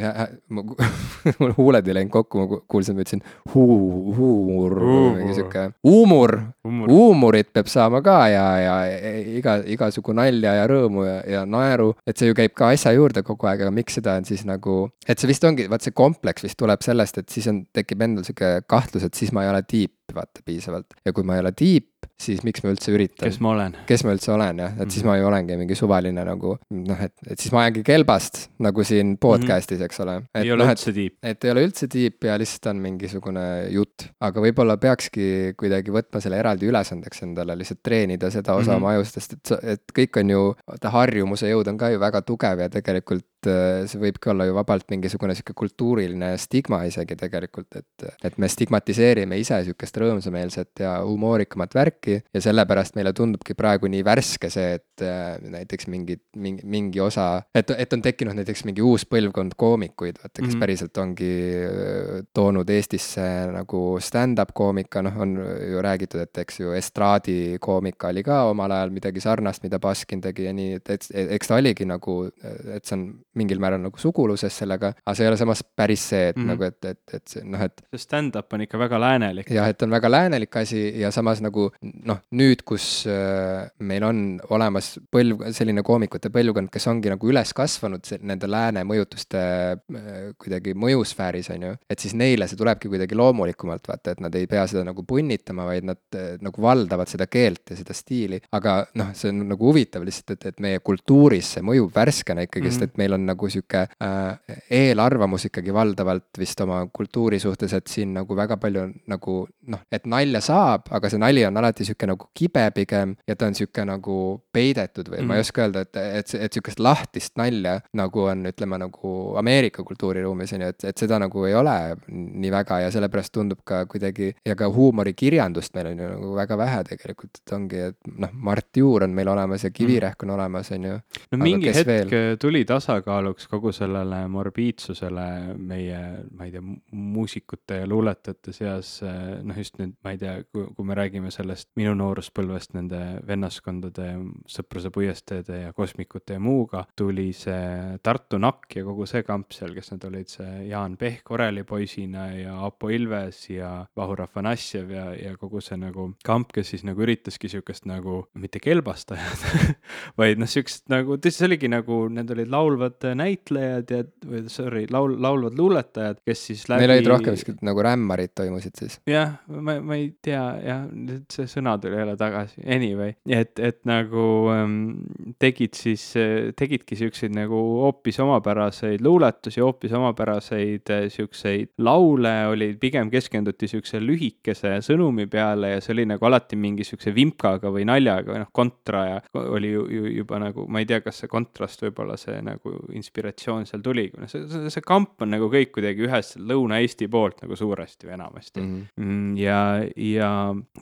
[LAUGHS] mul huuled ei läinud kokku, ma kuulsin, ma ütlesin huu, huumor. mingi sihuke huumor, huumorit peab saama ka ja, ja iga, igasugu nalja ja rõõmu ja, ja naeru, et see ju käib ka asja juurde kogu aeg, aga miks seda on siis nagu, et see vist ongi, vaat see kompleks vist tuleb sellest, et siis on, tekib endal sihuke kahtlus, et siis ma ei ole tiip vaata piisavalt ja kui ma ei ole tiip, siis miks ma üldse üritan. kes ma olen. kes ma üldse olen jah, et mm -hmm. siis mhm. ma ju olengi mingi suvaline nagu noh, et, et siis ma ajangi kelbast nagu siin mhm. podcast'is, eks ole. ei ole no, üldse tiip. et ei ole üldse tiip ja lihtsalt on mingisugune jutt, aga võib-olla peakski kuidagi võtma selle eraldi ülesandeks endale, lihtsalt treenida seda osa mm -hmm. oma ajust, sest et, et kõik on ju, vaata harjumuse jõud on ka ju väga tugev ja tegelikult äh, see võibki olla ju vabalt mingisugune sihuke kultuuriline stigma isegi tegelikult, et, et me stigmatiseerime ise sihukest rõõmsameelset ja humoorikamat värki ja sellepärast meile tundubki praegu nii värske see, et äh, näiteks mingid, mingi, mingi osa, et, et on tekkinud näiteks mingi uus põlvkond koomikuid, vaata, kes mm -hmm. päriselt ongi äh, toonud Eestisse nagu stand-up koomika, noh, on ju räägitud, et eks ju estraadikoomika oli ka omal ajal midagi sarnast, mida Baskin tegi ja nii, et, et eks ta oligi nagu, et see on mingil määral nagu suguluses sellega, aga see ei ole samas päris see, et mm -hmm. nagu, et, et, et see noh, et. see stand-up on ikka väga läänelik. jah, et on väga läänelik asi ja samas nagu noh, nüüd, kus äh, meil on olemas põlv, selline koomikute põlvkond, kes ongi nagu üles kasvanud nende lääne mõjutuste äh, kuidagi mõjusfääris, on ju. et siis neile see tulebki kuidagi loomulikumalt, vaata, et nad ei pea seda nagu punnitama, vaid nad äh, nagu valdavad seda keelt ja seda stiili. aga noh, see on nagu huvitav lihtsalt, et, et meie kultuuris see mõjub värskena ikkagi mm, -hmm. sest et meil on nagu sihuke äh, eelarvamus ikkagi valdavalt vist oma kultuuri suhtes, et siin nagu väga palju nagu noh, et nalja saab, aga see nali on alati sihuke nagu kibe pigem ja ta on sihuke nagu peidetud või mm -hmm. ma ei mhm. oska öelda, et, et, et sihukest lahtist nalja nagu on, ütleme nagu Ameerika kultuuriruumis on ju, et, et seda nagu ei ole nii väga ja sellepärast tundub ka kuidagi ja ka huumorikirjandust meil on ju nagu väga vähe tegelikult, et ongi, et noh, Mart Juur on meil olemas ja Kivirähk on olemas, on ju. no mingi hetk veel? tuli tasakaaluks kogu sellele morbiidsusele meie, ma ei tea, muusikute ja luuletajate seas, noh just nüüd, ma ei tea, kui, me räägime sellest minu nooruspõlvest nende vennaskondade, sõpruse puiesteede ja kosmikute ja muuga, tuli see Tartu Nakk ja kogu see kamp seal, kes nad olid, see Jaan Pehk orelipoisina ja Apo Ilves ja Vahur Afanasjev ja, ja kogu see nagu kamp, kes siis nagu üritaski sihukest nagu, mitte kelbastajad [LAUGHS] vaid noh, sihukest nagu, see oligi nagu, need olid laulvad näitlejad ja, või sorry, laul, laulvad luuletajad, kes siis läbi. Neil olid rohkem siuksed nagu rämmarid toimusid siis? jah, ma, ma ei tea jah, nüüd see sõna tuli jälle tagasi, anyway, et, et nagu ähm, tegid siis, tegidki siukseid nagu hoopis omapäraseid luuletusi, hoopis omapäraseid äh, siukseid laule, oli, pigem keskenduti siukse lühikese sõnumi peale ja see oli nagu alati mingi siukse vimkaga või naljaga või noh, kontra ja oli ju, ju juba nagu, ma ei tea, kas see kontrast võib-olla see nagu inspiratsioon seal tuligi, noh see, see, see kamp on nagu kõik kuidagi ühest Lõuna-Eesti poolt nagu suuresti või enamasti mhm. mm. -hmm. ja, ja,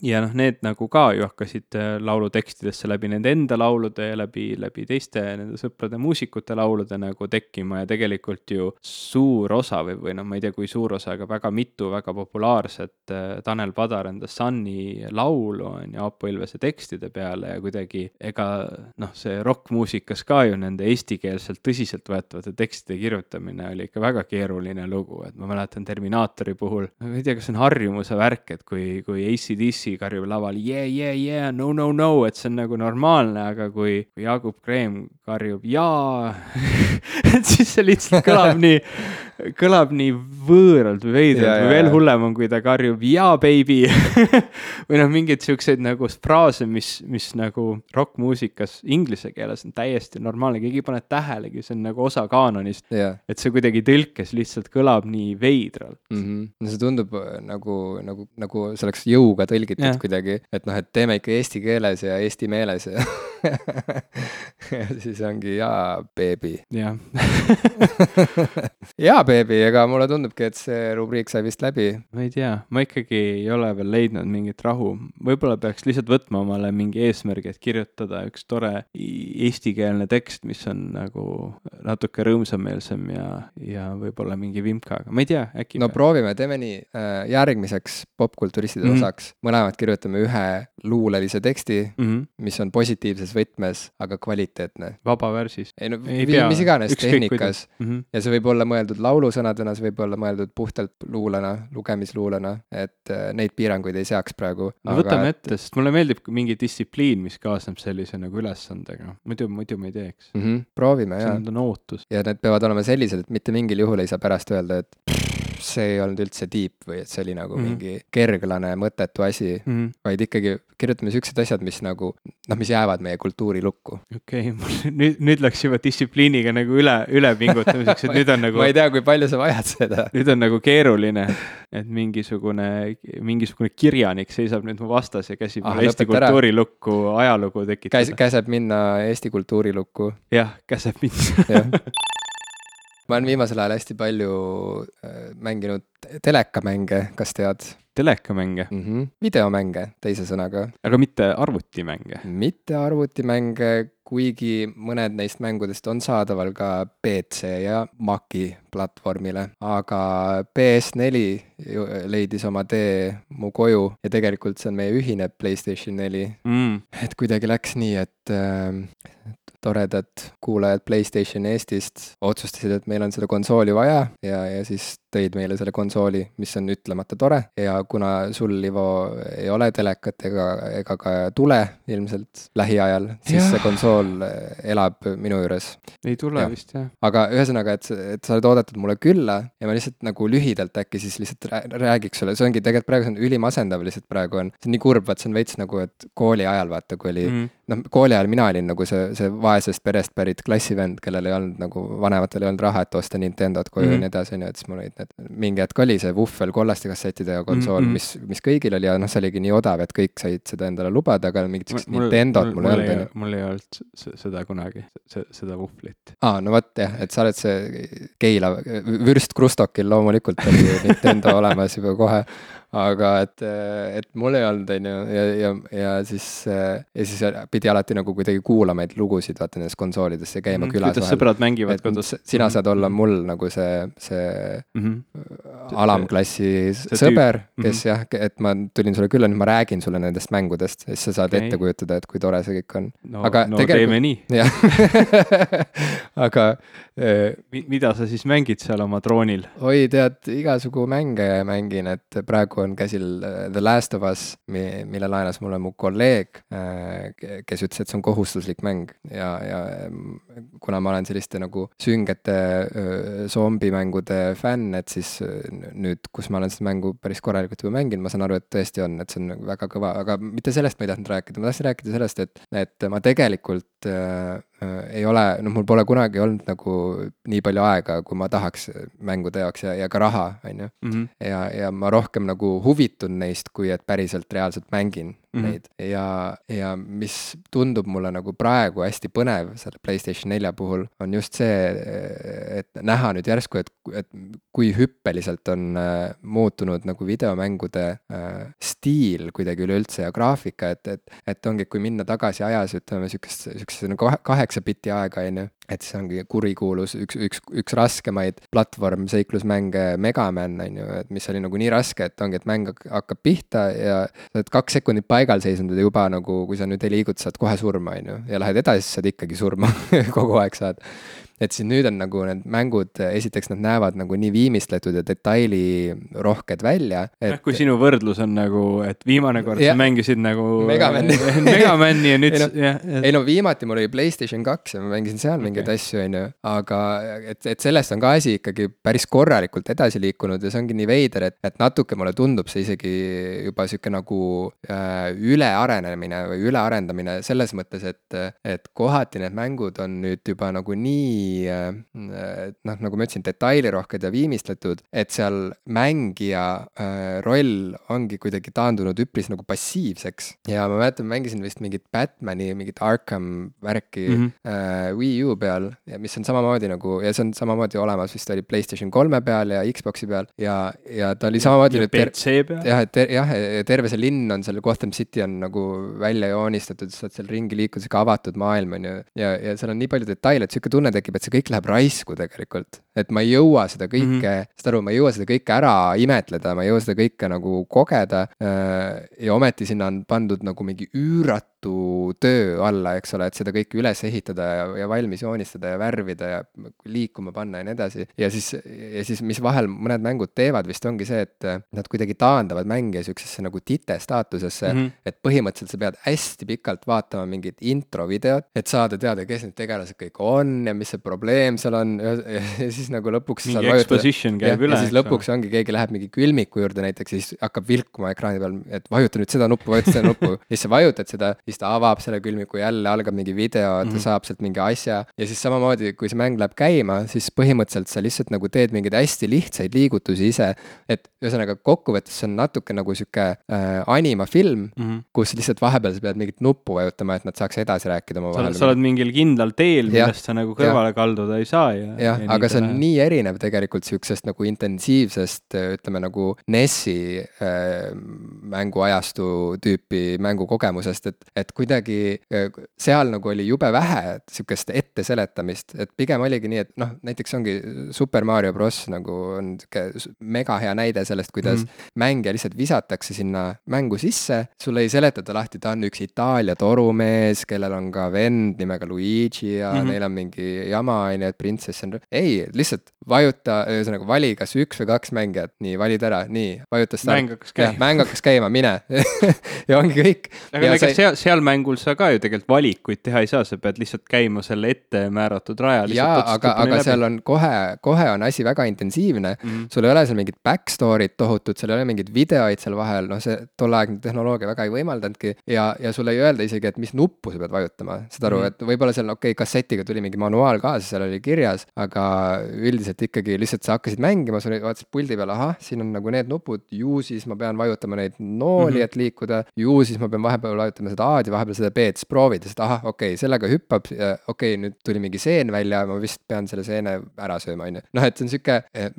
ja noh, need nagu ka ju hakkasid äh, laulutekstidesse läbi nende enda laulude ja läbi, läbi teiste nende sõprade muusikute laulude nagu tekkima ja tegelikult ju suur osa või, või noh, ma ei tea, kui suur osa, aga väga mitu väga populaarset äh, Tanel Padar enda Sunny laulu on ju Aapo Ilvese tekstide peale ja kuidagi ega noh, see rokkmuusikas ka ju nende eestikeelselt tõsiseltvõetavate tekstide kirjutamine oli ikka väga keeruline lugu, et ma mäletan Terminaatori puhul, ma ei tea, kas see on harjumuse värk, et kui, kui ACDC karjub laval yeah, yeah, yeah, no, no, no, et see on nagu normaalne, aga kui, kui Jaagup Kreem karjub jaa [LAUGHS] et siis see lihtsalt kõlab [LAUGHS] nii, kõlab nii võõralt või veidralt või veel hullem on, kui ta karjub jaa, baby [LAUGHS] või noh, mingeid siukseid nagu fraase, mis, mis nagu rokkmuusikas inglise keeles on täiesti normaalne, keegi ei pane tähelegi, see on nagu osa kaanonist yeah.. et see kuidagi tõlkes lihtsalt kõlab nii veidralt mm. -hmm. no see tundub äh, nagu, nagu, nagu see oleks jõuga tõlgitud yeah. kuidagi, et noh, et teeme ikka eesti keeles ja eesti meeles ja [LAUGHS] ja siis ongi jaa, beebi. jah [LAUGHS] jaa, beebi, ega mulle tundubki, et see rubriik sai vist läbi. ma ei tea, ma ikkagi ei ole veel leidnud mingit rahu. võib-olla peaks lihtsalt võtma omale mingi eesmärgi, et kirjutada üks tore eestikeelne tekst, mis on nagu natuke rõõmsameelsem ja, ja võib-olla mingi vimkaga, ma ei tea, äkki. no peab. proovime, teeme nii, äh, järgmiseks popkulturistide mm -hmm. osaks, mõlemad kirjutame ühe luulelise teksti mm, -hmm. mis on positiivses võtmes, aga kvaliteetne. vabavärsis. ei no ei pea, mis iganes tehnikas mm. -hmm. ja see võib olla mõeldud laulusõnadena, see võib olla mõeldud puhtalt luulena, lugemisluulena, et äh, neid piiranguid ei seaks praegu. no aga... võtame ette, sest mulle meeldib mingi distsipliin, mis kaasneb sellise nagu ülesandega, muidu, muidu ma ei teeks mm. -hmm. proovime, jaa. Ootus. ja need peavad olema sellised, et mitte mingil juhul ei saa pärast öelda, et see ei olnud üldse deep või et see oli nagu mm -hmm. mingi kerglane mõttetu asi mm, -hmm. vaid ikkagi kirjutame siuksed asjad, mis nagu noh, mis jäävad meie kultuurilukku. okei [LAUGHS] okay,, nüüd, nüüd läks juba distsipliiniga nagu üle, üle pingutamiseks, et [LAUGHS] nüüd on nagu ma ei tea, kui palju sa vajad seda. [LAUGHS] nüüd on nagu keeruline, et mingisugune, mingisugune kirjanik seisab nüüd mu vastas ja käsib ah, Eesti kultuurilukku ajalugu tekitada Käs,. käseb minna Eesti kultuurilukku. jah, käseb minna ma olen viimasel ajal hästi palju äh, mänginud telekamänge, kas tead? telekamänge mm? -hmm. videomänge, teise sõnaga. aga mitte arvutimänge? mitte arvutimänge, kuigi mõned neist mängudest on saadaval ka PC ja Maci platvormile, aga PS4 leidis oma tee mu koju ja tegelikult see on meie ühine Playstation neli mm.. et kuidagi läks nii, et äh, toredad kuulajad Playstation Eestist otsustasid, et meil on seda konsooli vaja ja, ja siis tõid meile selle konsooli, mis on ütlemata tore ja kuna sul, Ivo, ei ole telekat ega, ega ka tule ilmselt lähiajal, siis ja. see konsool elab minu juures. ei tule ja. vist, jah. aga ühesõnaga, et, et sa oled oodatud mulle külla ja ma lihtsalt nagu lühidalt äkki siis lihtsalt räägiks sulle, see ongi tegelikult praegu see on ülimasendav lihtsalt praegu on, see on nii kurb, vaat see on veits nagu, et kooli ajal vaata, kui oli mm. Noh, kooli ajal mina olin nagu see, see vaesest perest pärit klassivend, kellel ei olnud nagu, vanematel ei olnud raha, et osta Nintendot koju mm -hmm. ja nii edasi, on ju, et siis mul olid need, mingi hetk oli see vuhvel kollaste kassettidega konsool mm, -hmm. mis, mis kõigil oli ja noh, see oligi nii odav, et kõik said seda endale lubada, aga mingit sihukest Nintendot mul ei olnud, mul ei olnud seda kunagi, seda vuhvlit. aa, no vot jah, et sa oled see Keila, vürst Krustokil loomulikult oli Nintendo [LAUGHS] olemas juba kohe aga et, et mul ei olnud, on ju, ja, ja, ja siis, ja siis pidi alati nagu kuidagi kuulama neid lugusid, vaata nendest konsoolidest ja käima mm, külas. kuidas sõbrad mängivad kodus. sina saad olla mul nagu see, see mm -hmm. alamklassi see sõber, kes mm -hmm. jah, et ma tulin sulle külla, nüüd ma räägin sulle nendest mängudest ja siis sa saad okay. ette kujutada, et kui tore see kõik on. no, aga no tegelikult... teeme nii. [LAUGHS] jah aga äh, mida sa siis mängid seal oma droonil? oi, tead, igasugu mänge mängin, et praegu praegu on käsil äh, The Last of Us, mille laenas mulle mu kolleeg, äh, kes ütles, et see on kohustuslik mäng. Ja, ja mm, kuna ma olen selliste nagu süngete zombimängude fänn, et siis nüüd, kus ma olen seda mängu päris korralikult juba mänginud, ma saan aru, et tõesti on, et see on väga kõva, aga mitte sellest ma ei tahtnud rääkida, ma tahtsin rääkida sellest, et, et ma tegelikult Äh, ei ole, noh, mul pole kunagi olnud nagu nii palju aega, kui ma tahaks mängude jaoks ja, ja ka raha, on ju. Mhm. ja, ja ma rohkem nagu huvitun neist, kui et päriselt reaalselt mängin mm -hmm. neid ja, ja mis tundub mulle nagu praegu hästi põnev selle Playstation nelja puhul, on just see, et näha nüüd järsku, et, et kui hüppeliselt on äh, muutunud nagu videomängude äh, stiil kuidagi üleüldse ja graafika, et, et, et ongi, kui minna tagasi ajas, ütleme sihukest, sihukese nagu kaheksa bitti aega, on ju et see ongi kurikuulus, üks, üks, üks raskemaid platvormseiklusmänge, Megaman on ju, et mis oli nagu nii raske, et ongi, et mäng hakkab pihta ja sa oled kaks sekundit paigal seisnud ja juba nagu, kui sa nüüd ei liiguta, saad kohe surma, on ju, ja lähed edasi, siis saad ikkagi surma [LAUGHS] kogu aeg saad et siis nüüd on nagu need mängud, esiteks nad näevad nagu nii viimistletud ja detailirohked välja et.... kui sinu võrdlus on nagu, et viimane kord ja, sa mängisid nagu Megamani [LAUGHS] Megamani ja nüüd ei no viimati mul oli Playstation kaks ja ma mängisin seal mingeid okay. asju, on ju, aga et, et sellest on ka asi ikkagi päris korralikult edasi liikunud ja see ongi nii veider, et, et natuke mulle tundub see isegi juba sihuke nagu äh, ülearenemine või ülearendamine selles mõttes, et, et kohati need mängud on nüüd juba nagu nii nii äh, noh, nagu ma ütlesin, detailirohked ja viimistletud, et seal mängija äh, roll ongi kuidagi taandunud üpris nagu passiivseks. ja ma mäletan, mängisin vist mingit Batman'i, mingit Arkham värki mm -hmm. Wii U peal ja mis on samamoodi nagu ja see on samamoodi olemas vist oli Playstation kolme peal ja Xbox'i peal ja, ja ta oli samamoodi. ja PC peal. jah, et jah, terve see linn on seal, Gotham City on nagu välja joonistatud, saad seal ringi liikuda, sihuke avatud maailm on ju. ja, ja seal on nii palju detaile, et sihuke tunne tekib, et see kõik läheb raisku tegelikult. Et ma ei jõua seda kõike mm, -hmm. saad aru, ma ei jõua seda kõike ära imetleda, ma ei jõua seda kõike nagu kogeda. Äh, ja ometi sinna on pandud nagu mingi üüratu töö alla, eks ole, et seda kõike üles ehitada ja, ja valmis joonistada ja värvida ja liikuma panna ja nii edasi. ja siis, ja siis, mis vahel mõned mängud teevad, vist ongi see, et nad kuidagi taandavad mängija sihukesesse nagu tite staatusesse mm, -hmm. et põhimõtteliselt sa pead hästi pikalt vaatama mingit introvideot, et saada teada, kes need tegelased kõik on ja mis see probleem seal on ja, ja, ja siis nagu lõpuks. mingi exposition käib üle. ja siis lõpuks ongi, keegi läheb mingi külmiku juurde näiteks, siis hakkab vilkuma ekraani peal, et vajuta nüüd seda nuppu, vajuta seda nuppu ja [LAUGHS] siis sa vajutad seda siis ta avab selle külmiku, jälle algab mingi video, ta mm -hmm. saab sealt mingi asja. ja siis samamoodi, kui see mäng läheb käima, siis põhimõtteliselt sa lihtsalt nagu teed mingeid hästi lihtsaid liigutusi ise. et ühesõnaga kokkuvõttes see on natuke nagu sihuke äh, animafilm mm, -hmm. kus lihtsalt vahepeal sa pead mingit nuppu vajutama, et nad saaks edasi rääkida omavahel. sa oled mingil kindlal teel, millest sa nagu kõrvale ja. kalduda ei saa ja. jah, aga see on on nii erinev tegelikult sihukesest nagu intensiivsest, ütleme nagu NES-i äh, mänguajastu tüüpi mängukogemusest, et, et kuidagi äh, seal nagu oli jube vähe sihukest etteseletamist, et pigem oligi nii, et noh, näiteks ongi Super Mario Bros. nagu on sihuke mega hea näide sellest, kuidas mm mängija lihtsalt visatakse sinna mängu sisse, sulle ei seletata lahti, ta on üks Itaalia torumees, kellel on ka vend nimega Luigi ja mm -hmm. neil on mingi jama, on ju, et printsess on, ei, lihtsalt vajuta, ühesõnaga vali kas üks või kaks mängijat, nii, valid ära, nii, vajuta start. mäng hakkas käima. mäng hakkas käima, mine [LAUGHS] ja ongi kõik. aga ega see... seal, seal mängul sa ka ju tegelikult valikuid teha ei saa, sa pead lihtsalt käima selle ette määratud raja. jaa, aga, aga läbi. seal on kohe, kohe on asi väga intensiivne mm, -hmm. sul ei ole seal mingit back story't tohutut, seal ei ole mingeid videoid seal vahel, noh, see tolleaegne tehnoloogia väga ei võimaldanudki. ja, ja sulle ei öelda isegi, et mis nuppu sa pead vajutama, saad aru mm, -hmm. et võib-olla seal okei okay,, kassetiga tuli mingi manuaal kaasa, seal oli kirjas, aga üldiselt ikkagi lihtsalt sa hakkasid mängima, sa vaatasid puldi peal, ahah, siin on nagu need nupud, ju siis ma pean vajutama neid nooli mm, -hmm. et liikuda, ju siis ma pean vahepeal vajutama seda A-d ja vahepeal seda B-d, siis proovid, sest ahah, okei okay,, sellega hüppab, okei okay,, nüüd tuli mingi seen välja, ma vist pean selle seene ära sööma, on ju. noh, et see on sihuke,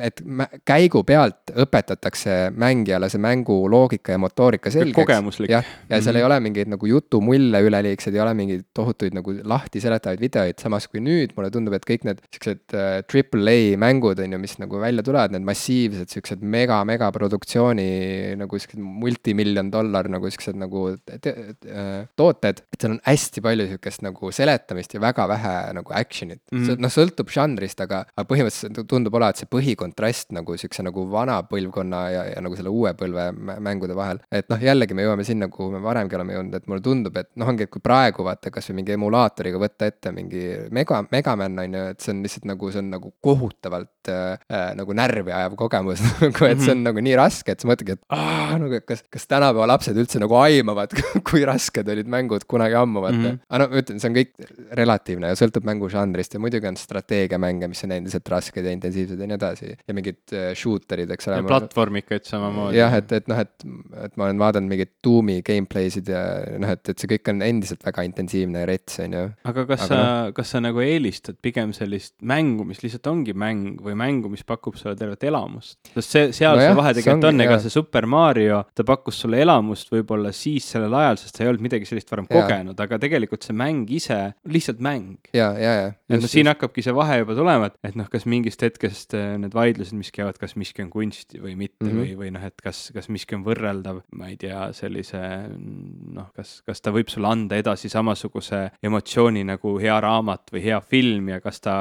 et käigu pealt õpetatakse mängijale see mängu loogika ja motoorika selgeks. jah, ja, ja seal mm -hmm. ei ole mingeid nagu jutumulle üleliigseid, ei ole mingeid tohutuid nagu lahti seletavaid videoid, samas kui nüüd mulle tundub, et kõik need siuksed äh, triple A mängud on ju, mis nagu välja tulevad, need massiivsed siuksed mega, mega produktsiooni nagu siuksed multimiljon dollar nagu siuksed nagu äh, tooted, et seal on hästi palju siukest nagu seletamist ja väga vähe nagu action'it mm -hmm.. noh, sõltub žanrist, aga, aga põhimõtteliselt tundub olevat see põhikontrast nagu siukse nagu vana põlvkonna ja, ja nagu selle uue põlve mängude vahel. et noh, jällegi me jõuame sinna, kuhu me varemgi oleme jõudnud, et mulle tundub, et noh, ongi, et kui praegu vaata kasvõi mingi emulaatoriga võtta ette mingi mega, Megaman on ju, et see on lihtsalt nagu, see on nagu kohutavalt äh, äh nagu närvi ajav kogemus [LAUGHS] nagu, et see on -hmm. nagu nii raske, et sa mõtledki, et aa, nagu, kas, kas tänapäeva lapsed üldse nagu aimavad, [LAUGHS] kui rasked olid mängud kunagi ammu, vaata mm. -hmm. aga no ma ütlen, see on kõik relatiivne ja sõltub mängužanrist ja muidugi on strateegiamänge, mis on endiselt rasked ja intensiivsed ja nii edasi. ja mingid äh, shooter'id, eks ole. ja platvormikaid samamoodi. jah, et, et noh, et, et ma olen vaadanud mingeid Doom'i gameplay'sid ja noh, et, et see kõik on endiselt väga intensiivne ja rets, on ju. aga kas aga sa no..., kas sa nagu eelistad pigem sellist mängu, mis lihtsalt ongi mäng või mängu, mis pakub sulle tervet elamust? sest see, seal no see jah, vahe tegelikult on, ega see Super Mario, ta pakkus sulle elamust võib-olla siis sellel ajal, sest sa ei olnud midagi sellist varem ja. kogenud, aga tegelikult see mäng ise, lihtsalt mäng. ja, ja, ja. et noh, siin hakkabki see vahe juba tulema, et, et noh, kas mingist hetkest äh, need vaidlused, mis käivad, kas miski on kunst või mitte mm -hmm. või, või noh, et kas, kas miski on võrreldav, ma ei tea, sellise noh, kas, kas ta võib sulle anda edasi samasuguse emotsiooni nagu hea raamat või hea film ja kas ta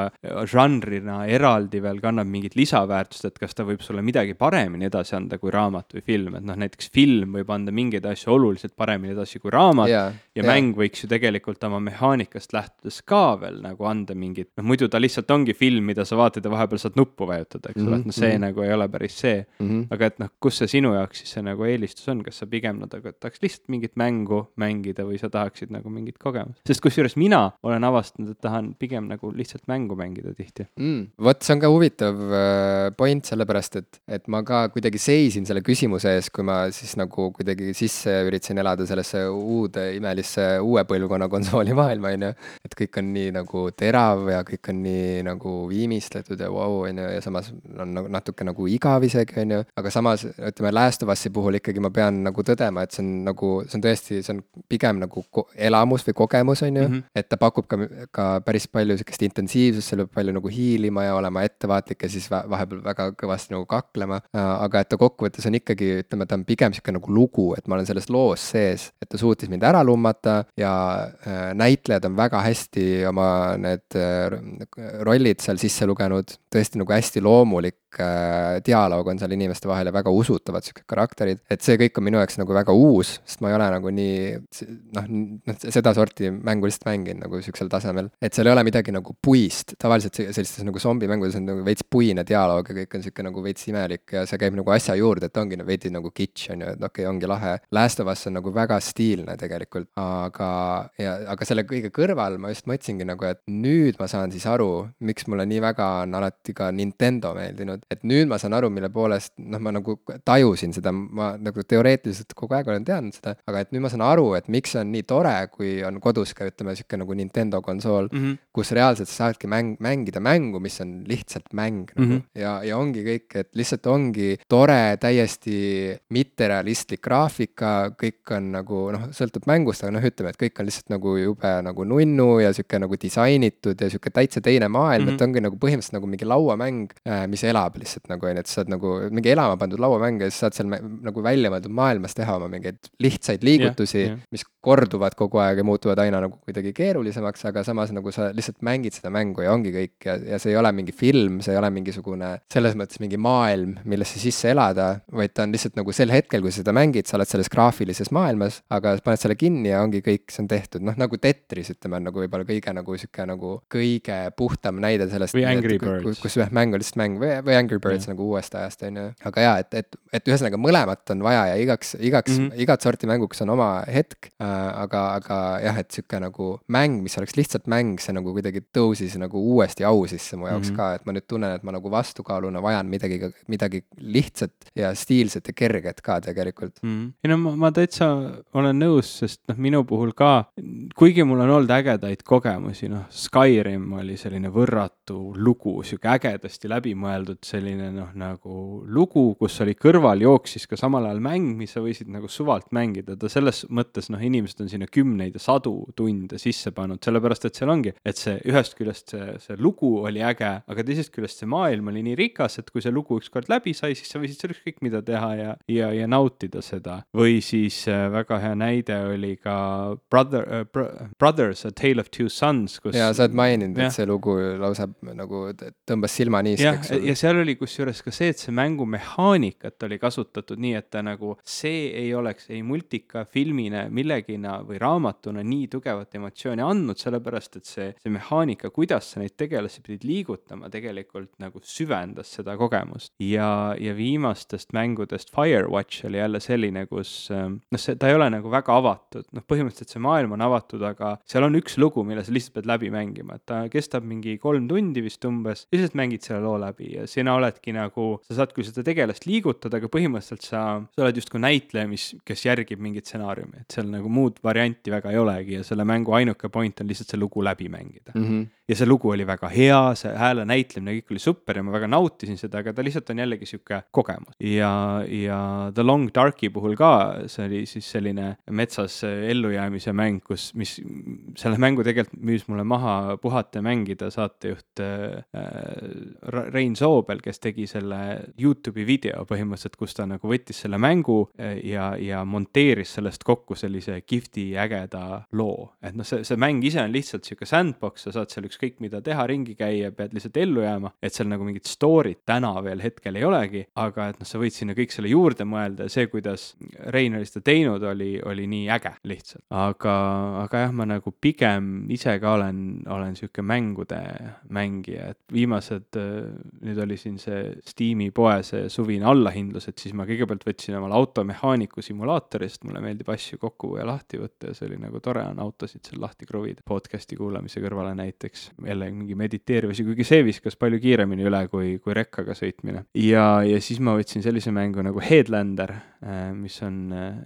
žanrina eraldi veel kannab mingit lisaväärtust, et kas ta võib sulle midagi paremini edasi anda kui raamat või film, et noh, näiteks film võib anda mingeid asju oluliselt paremini edasi kui raamat yeah, ja yeah. mäng võiks ju tegelikult oma mehaanikast lähtudes ka veel nagu anda mingit, noh muidu ta lihtsalt ongi film, mida sa vaatad ja vahepeal saad nuppu vajutada, eks ole mm -hmm., et noh, see mm -hmm. nagu ei ole päris see mm. -hmm. aga et noh, kus see sinu jaoks siis see nagu eelistus on, kas sa pigem nagu no, tahaks lihtsalt mingit mängu mängida või sa tahaksid nagu mingit kogemust? sest kusjuures mina olen avastanud, et tahan pigem nagu lihtsalt mängu mängida tihti mm,. Vot see on ka huvitav äh, point, sellepärast et, et ma ka kuidagi seisin selle küsimuse ees, kui ma siis nagu kuidagi sisse üritasin elada sellesse uude imelisse uue põlvkonna konsooli maailma, on ju. et kõik on nii nagu terav ja kõik on nii nagu viimistletud ja vau wow,, on ju, ja samas on nagu natuke nagu igav isegi, on ju, aga samas ütleme, Last of Us'i puhul ikkagi ma pean nagu tõdema, et see on nagu, see on tõesti, see on pigem nagu elamus või kogemus, on ju mm, -hmm. et ta pakub ka, ka päris palju sihukest intensiivsust, seal peab palju nagu hiilima ja olema ettevaatlik ja siis vahepeal väga kõvasti nagu kaklema. aga et ta kokkuvõttes on ikkagi, ütleme, ta on pigem sihuke nagu lugu, et ma olen selles loos sees, et ta suutis mind ära lummata ja äh, näitlejad on väga hästi oma need äh, rollid seal sisse lugenud, tõesti nagu hästi loomulik äh, dialoog on seal inimeste vahel ja väga usutavad siuksed karakterid. et see kõik on minu jaoks nagu väga uus, sest ma ei ole nagu nii noh, noh sedasorti mängu lihtsalt mänginud nagu siuksel tasemel. et seal ei ole midagi nagu puist, tavaliselt sellistes nagu zombimängudes on nagu veits puine dialoog ja kõik on sihuke nagu veits imelik ja see käib nagu asja juurde, et ongi veidi nagu kitsch on ju, et okei okay,, ongi lahe. Last of Us on nagu väga stiilne tegelikult, aga, ja aga selle kõige kõrval ma just mõtlesingi nagu, et nüüd ma saan siis aru, miks mulle nii väga on alati alati ka Nintendo meeldinud, et nüüd ma saan aru, mille poolest noh, ma nagu tajusin seda, ma nagu teoreetiliselt kogu aeg olen teadnud seda, aga et nüüd ma saan aru, et miks see on nii tore, kui on kodus ka ütleme, sihuke nagu Nintendo konsool mm, -hmm. kus reaalselt sa saadki mäng, mängida mängu, mis on lihtsalt mäng nagu mm -hmm. ja, ja ongi kõik, et lihtsalt ongi tore, täiesti mitterealistlik graafika, kõik on nagu noh, sõltub mängust, aga noh, ütleme, et kõik on lihtsalt nagu jube nagu nunnu ja sihuke nagu disainitud ja sihuke täitsa teine maailm mm, -hmm. et ongi nagu põhimõtteliselt nagu mingi lauamäng, äh, mis elab lihtsalt nagu on ju, et sa saad nagu mingi elama pandud lauamäng ja siis saad seal nagu välja mõeldud maailmas teha oma mingeid lihtsaid liigutusi yeah,, yeah. mis korduvad kogu aeg ja muutuvad aina nagu kuidagi keerulisemaks, aga samas nagu sa lihtsalt mängid seda mängu ja ongi kõik ja, ja see ei ole mingi film, see ei ole mingisugune selles mõttes mingi maailm, millesse sisse elada, vaid ta on lihtsalt nagu sel hetkel, kui sa seda mängid, sa oled selles graafilises maailmas, aga paned selle kinni ja ongi kõik, see on tehtud, noh nagu Tetris ütleme, on nagu võib-olla kõige nagu sihuke nagu kõige puhtam näide sellest. või Angry Birds. Kus jah, mäng on lihtsalt mäng või, või Angry Birds yeah. nagu uuest ajast on ju, aga jaa, et, et, et ühesõnaga mõlemat on vaja ja igaks, igaks mm, -hmm. igat sorti mänguks on oma hetk äh,, aga, aga jah, et sihuke nagu mäng, mis oleks lihtsalt mäng, see nagu kuidagi tõusis nagu uuesti au sisse mu jaoks mm -hmm. ka, et ma nüüd tunnen, et ma nagu vastukaaluna vajan midagi, midagi lihtsat ja stiilset ja kerget ka tegelikult mm. -hmm. ei no ma, ma täitsa olen nõus, sest noh, minu puhul ka, kuigi mul on olnud ägedaid kogemusi, noh, Skyrim oli selline võrratu lugu, sihuke ägedasti läbimõeldud selline noh, nagu lugu, kus oli kõrval jooksis ka samal ajal mäng, mis sa võisid nagu suvalt mängida, ta selles mõttes noh, inimesed on sinna kümneid ja sadu tunde sisse pannud, sellepärast et seal ongi, et see ühest küljest see, see lugu oli äge, aga teisest küljest see maailm oli nii rikas, et kui see lugu ükskord läbi sai, siis sa võisid seal ükskõik mida teha ja, ja, ja nautida seda. või siis äh, väga hea näide oli ka Brother äh,, Brothers, A Tale of Two Sons, kus. ja sa oled maininud, et see lugu lausa nagu tõmbas silma niiskeks. ja, ja seal oli kusjuures ka see, et see mängumehaanikat oli kasutatud nii, et ta nagu, see ei oleks ei multika, filmina, millegina või raamatuna nii tugevat emotsiooni andnud, sellepärast et see, see mehaanika, kuidas sa neid tegelasi pidid liigutama, tegelikult nagu süvendas seda kogemust. ja, ja viimastest mängudest Firewatch oli jälle selline, kus ähm, noh, see, ta ei ole nagu väga avatud, noh, põhimõtteliselt see maailm on avatud, aga seal on üks lugu, mille sa lihtsalt pead läbi mängima, et ta kestab mingi kolm tundi vist umbes, lihtsalt mängid selle loo läbi ja sina oledki nagu, sa saad küll seda tegelast liigutada, aga põhimõtteliselt sa, sa oled justkui näitleja, mis, kes järgib mingit stsenaariumi, et seal nagu muud varianti väga ei olegi ja selle mängu ainuke point on lihtsalt see lugu läbi mängida mm. -hmm. Ja see lugu oli väga hea, see hääle näitlemine, kõik oli super ja ma väga nautisin seda, aga ta lihtsalt on jällegi sihuke kogemus. ja, ja The Long Darki puhul ka, see oli siis selline metsas ellujäämise mäng, kus, mis, selle mängu tegelikult müüs mulle maha puhata ja mängida saatejuht äh, Rein Soobel, kes tegi selle Youtube'i video põhimõtteliselt, kus ta nagu võttis selle mängu äh, ja, ja monteeris sellest kokku sellise kihvti ägeda loo. et noh, see, see mäng ise on lihtsalt sihuke sandbox, sa saad seal ükskõik mida teha, ringi käia, pead lihtsalt ellu jääma, et seal nagu mingit story't täna veel hetkel ei olegi, aga et noh, sa võid sinna kõik selle juurde mõelda. Ja see, kuidas Rein oli seda teinud, oli, oli nii äge lihtsalt. aga, aga jah, ma nagu pigem ise ka olen, olen sihuke mängude mängija, et viimased, nüüd oli siin see Steam'i poe see suvine allahindlus, et siis ma kõigepealt võtsin omale automehaaniku simulaatorist, mulle meeldib asju kokku ja lahti võtta ja see oli nagu tore on autosid seal lahti kruvida. Podcast'i kuulamise kõrvale näiteks. Jälle mingi mediteeriv asi, kuigi see viskas palju kiiremini üle kui, kui rekkaga sõitmine. ja, ja siis ma võtsin sellise mängu nagu Headlander, äh, mis on äh,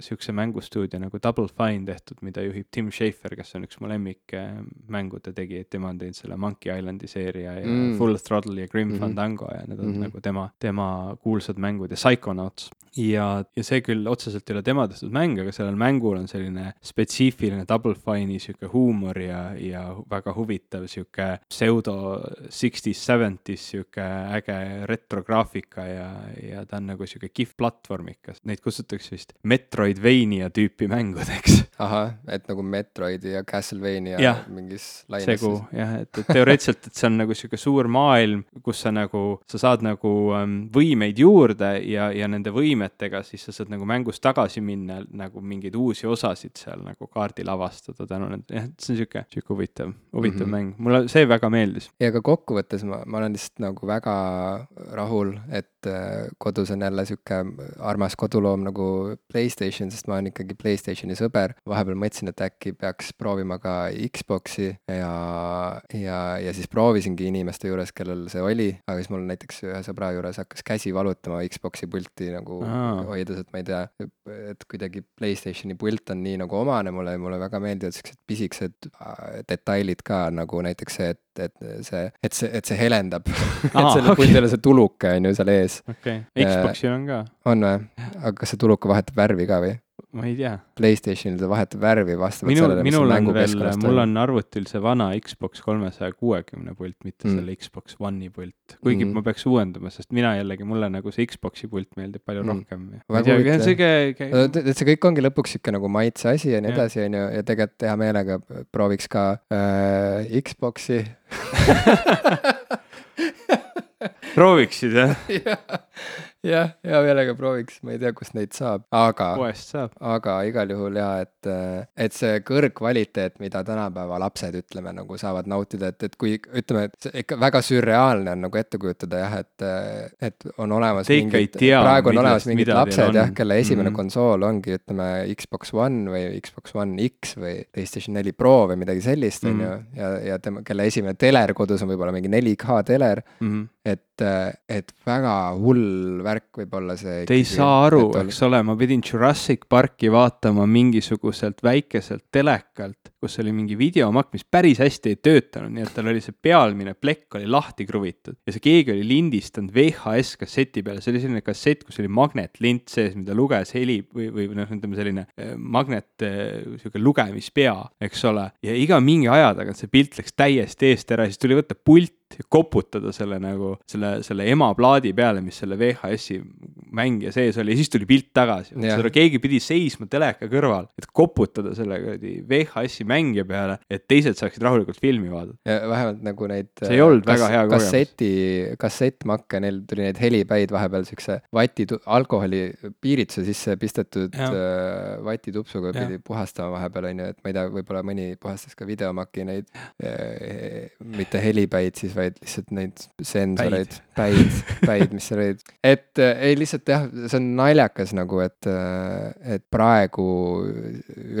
sihukese mängustuudio nagu Double Fine tehtud, mida juhib Tim Schafer, kes on üks mu lemmikmängude tegijaid, tema on teinud selle Monkey Islandi seeria ja mm. Full Throttle ja Grim mm -hmm. Fandango ja need on mm -hmm. nagu tema, tema kuulsad mängud ja Psychonauts. ja, ja see küll otseselt ei ole tema tehtud mäng, aga sellel mängul on selline spetsiifiline Double Fine'i sihuke huumor ja, ja väga huvitav sihuke pseudo sixties, seventies sihuke äge retrograafika ja, ja ta on nagu sihuke kihvt platvormikas, neid kutsutakse vist Metroidvania tüüpi mängudeks. ahah, et nagu Metroidi ja Castlevania ja, mingis laines. segu jah, et, et teoreetiliselt, et see on nagu sihuke suur maailm, kus sa nagu, sa saad nagu um, võimeid juurde ja, ja nende võimetega siis sa saad nagu mängus tagasi minna nagu mingeid uusi osasid seal nagu kaardil avastada tänu nende, jah, et see on sihuke, sihuke huvitav, huvitav mm -hmm. Mäng, mulle see väga meeldis. ja ka kokkuvõttes ma, ma olen lihtsalt nagu väga rahul, et et äh, kodus on jälle sihuke armas koduloom nagu Playstation, sest ma olen ikkagi Playstationi sõber. vahepeal mõtlesin, et äkki peaks proovima ka Xbox'i ja, ja, ja siis proovisingi inimeste juures, kellel see oli, aga siis mul näiteks ühe sõbra juures hakkas käsi valutama Xbox'i pulti nagu Aa. hoides, et ma ei tea, et kuidagi Playstationi pult on nii nagu omane mulle ja mulle väga meeldivad siuksed pisikesed äh, detailid ka nagu näiteks see, et et see, et see, et see helendab [LAUGHS] et sellel okay. puldil on see tuluke on ju seal ees. Okei okay., Xbox'il on ka. on või? aga kas see tuluke vahetab värvi ka või? ma ei tea. Playstationil ta vahetab värvi vastavalt minul, sellele, mis on veel, mul on arvutil see vana Xbox kolmesaja kuuekümne pult, mitte mm. selle Xbox One'i pult. kuigi mm. ma peaks uuendama, sest mina jällegi, mulle nagu see Xbox'i pult meeldib palju mm. rohkem. et see kõik ongi lõpuks sihuke nagu maitse asi ja nii edasi, on ju, ja tegelikult hea meelega prooviks ka äh, Xbox'i [LAUGHS] prooviksid jah [LAUGHS] jah, hea meelega prooviks, ma ei tea, kust neid saab, aga. poest saab. aga igal juhul ja, et, et see kõrgkvaliteet, mida tänapäeva lapsed, ütleme, nagu saavad nautida, et, et kui ütleme, et see ikka väga sürreaalne on nagu ette kujutada jah, et, et on olemas. mingid, praegu on olemas mingid lapsed jah, kelle esimene mm -hmm. konsool ongi, ütleme, Xbox One või Xbox One X või PlayStation neli Pro või midagi sellist, on ju, ja, ja tema, kelle esimene teler kodus on võib-olla mingi 4K teler mm. -hmm. et, et väga hull värk võib-olla see. Te ei saa aru, eks ole, ma pidin Jurassic Parki vaatama mingisuguselt väikeselt telekalt, kus oli mingi videomakk, mis päris hästi ei töötanud, nii et tal oli see pealmine plekk oli lahti kruvitud ja see keegi oli lindistanud VHS kasseti peale, see oli selline kassett, kus oli magnetlint sees, mida luges heli või, või noh, ütleme selline eh, magnet, eh, sihuke lugemispea, eks ole. ja iga mingi aja tagant see pilt läks täiesti eest ära, siis tuli võtta pult koputada selle nagu, selle, selle emaplaadi peale, mis selle VHS-i mängija sees oli ja siis tuli pilt tagasi. keegi pidi seisma teleka kõrval, et koputada selle kuradi VHS-i mängija peale, et teised saaksid rahulikult filmi vaadata. ja vähemalt nagu neid. see ei olnud kas, väga hea kogemus. kasseti, kassettmakke, neil tuli neid helipäid vahepeal siukse vati, alkoholi piirituse sisse pistetud ja. äh, vatitupsuga pidi puhastama vahepeal onju, et ma ei tea, võib-olla mõni puhastas ka videomaki neid äh,, mitte helipäid siis vaid lihtsalt neid sensoreid, päid, päid, [LAUGHS] mis seal olid. et äh, ei, lihtsalt jah, see on naljakas nagu, et, äh, et praegu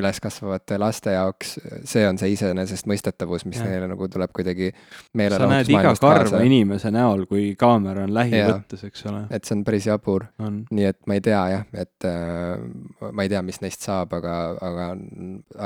üles kasvavate laste jaoks see on see iseenesestmõistetavus, mis ja. neile nagu tuleb kuidagi sa näed iga karva inimese näol, kui kaamera on lähivõttes, eks ole. et see on päris jabur. nii et ma ei tea jah, et äh, ma ei tea, mis neist saab, aga, aga,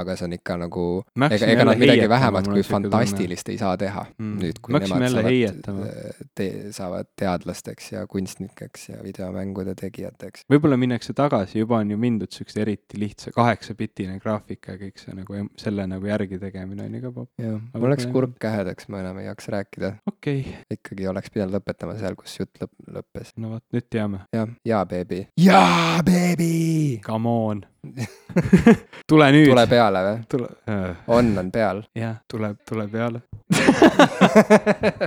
aga see on ikka nagu, ega, ega nad midagi vähemat kui fantastilist ei saa teha mm. nüüd, kui Mäksime nemad saavad heietama. te, saavad teadlasteks ja kunstnikeks ja videomängude tegijateks. võib-olla minnakse tagasi, juba on ju mindud siukse eriti lihtsa kaheksapitine graafika ja kõik see nagu selle nagu järgi tegemine on ju ka popp. jah, mul läks kurk kähedaks, ma enam ei jaksa rääkida. okei okay.. ikkagi oleks pidanud lõpetama seal, kus jutt lõpp, lõppes. no vot, nüüd teame. jah, jaa, beebi. jaa, beebi! Come on [LAUGHS] tule nüüd. tule peale või? tule on, on peal. jah, tule, tule peale [LAUGHS] [LAUGHS]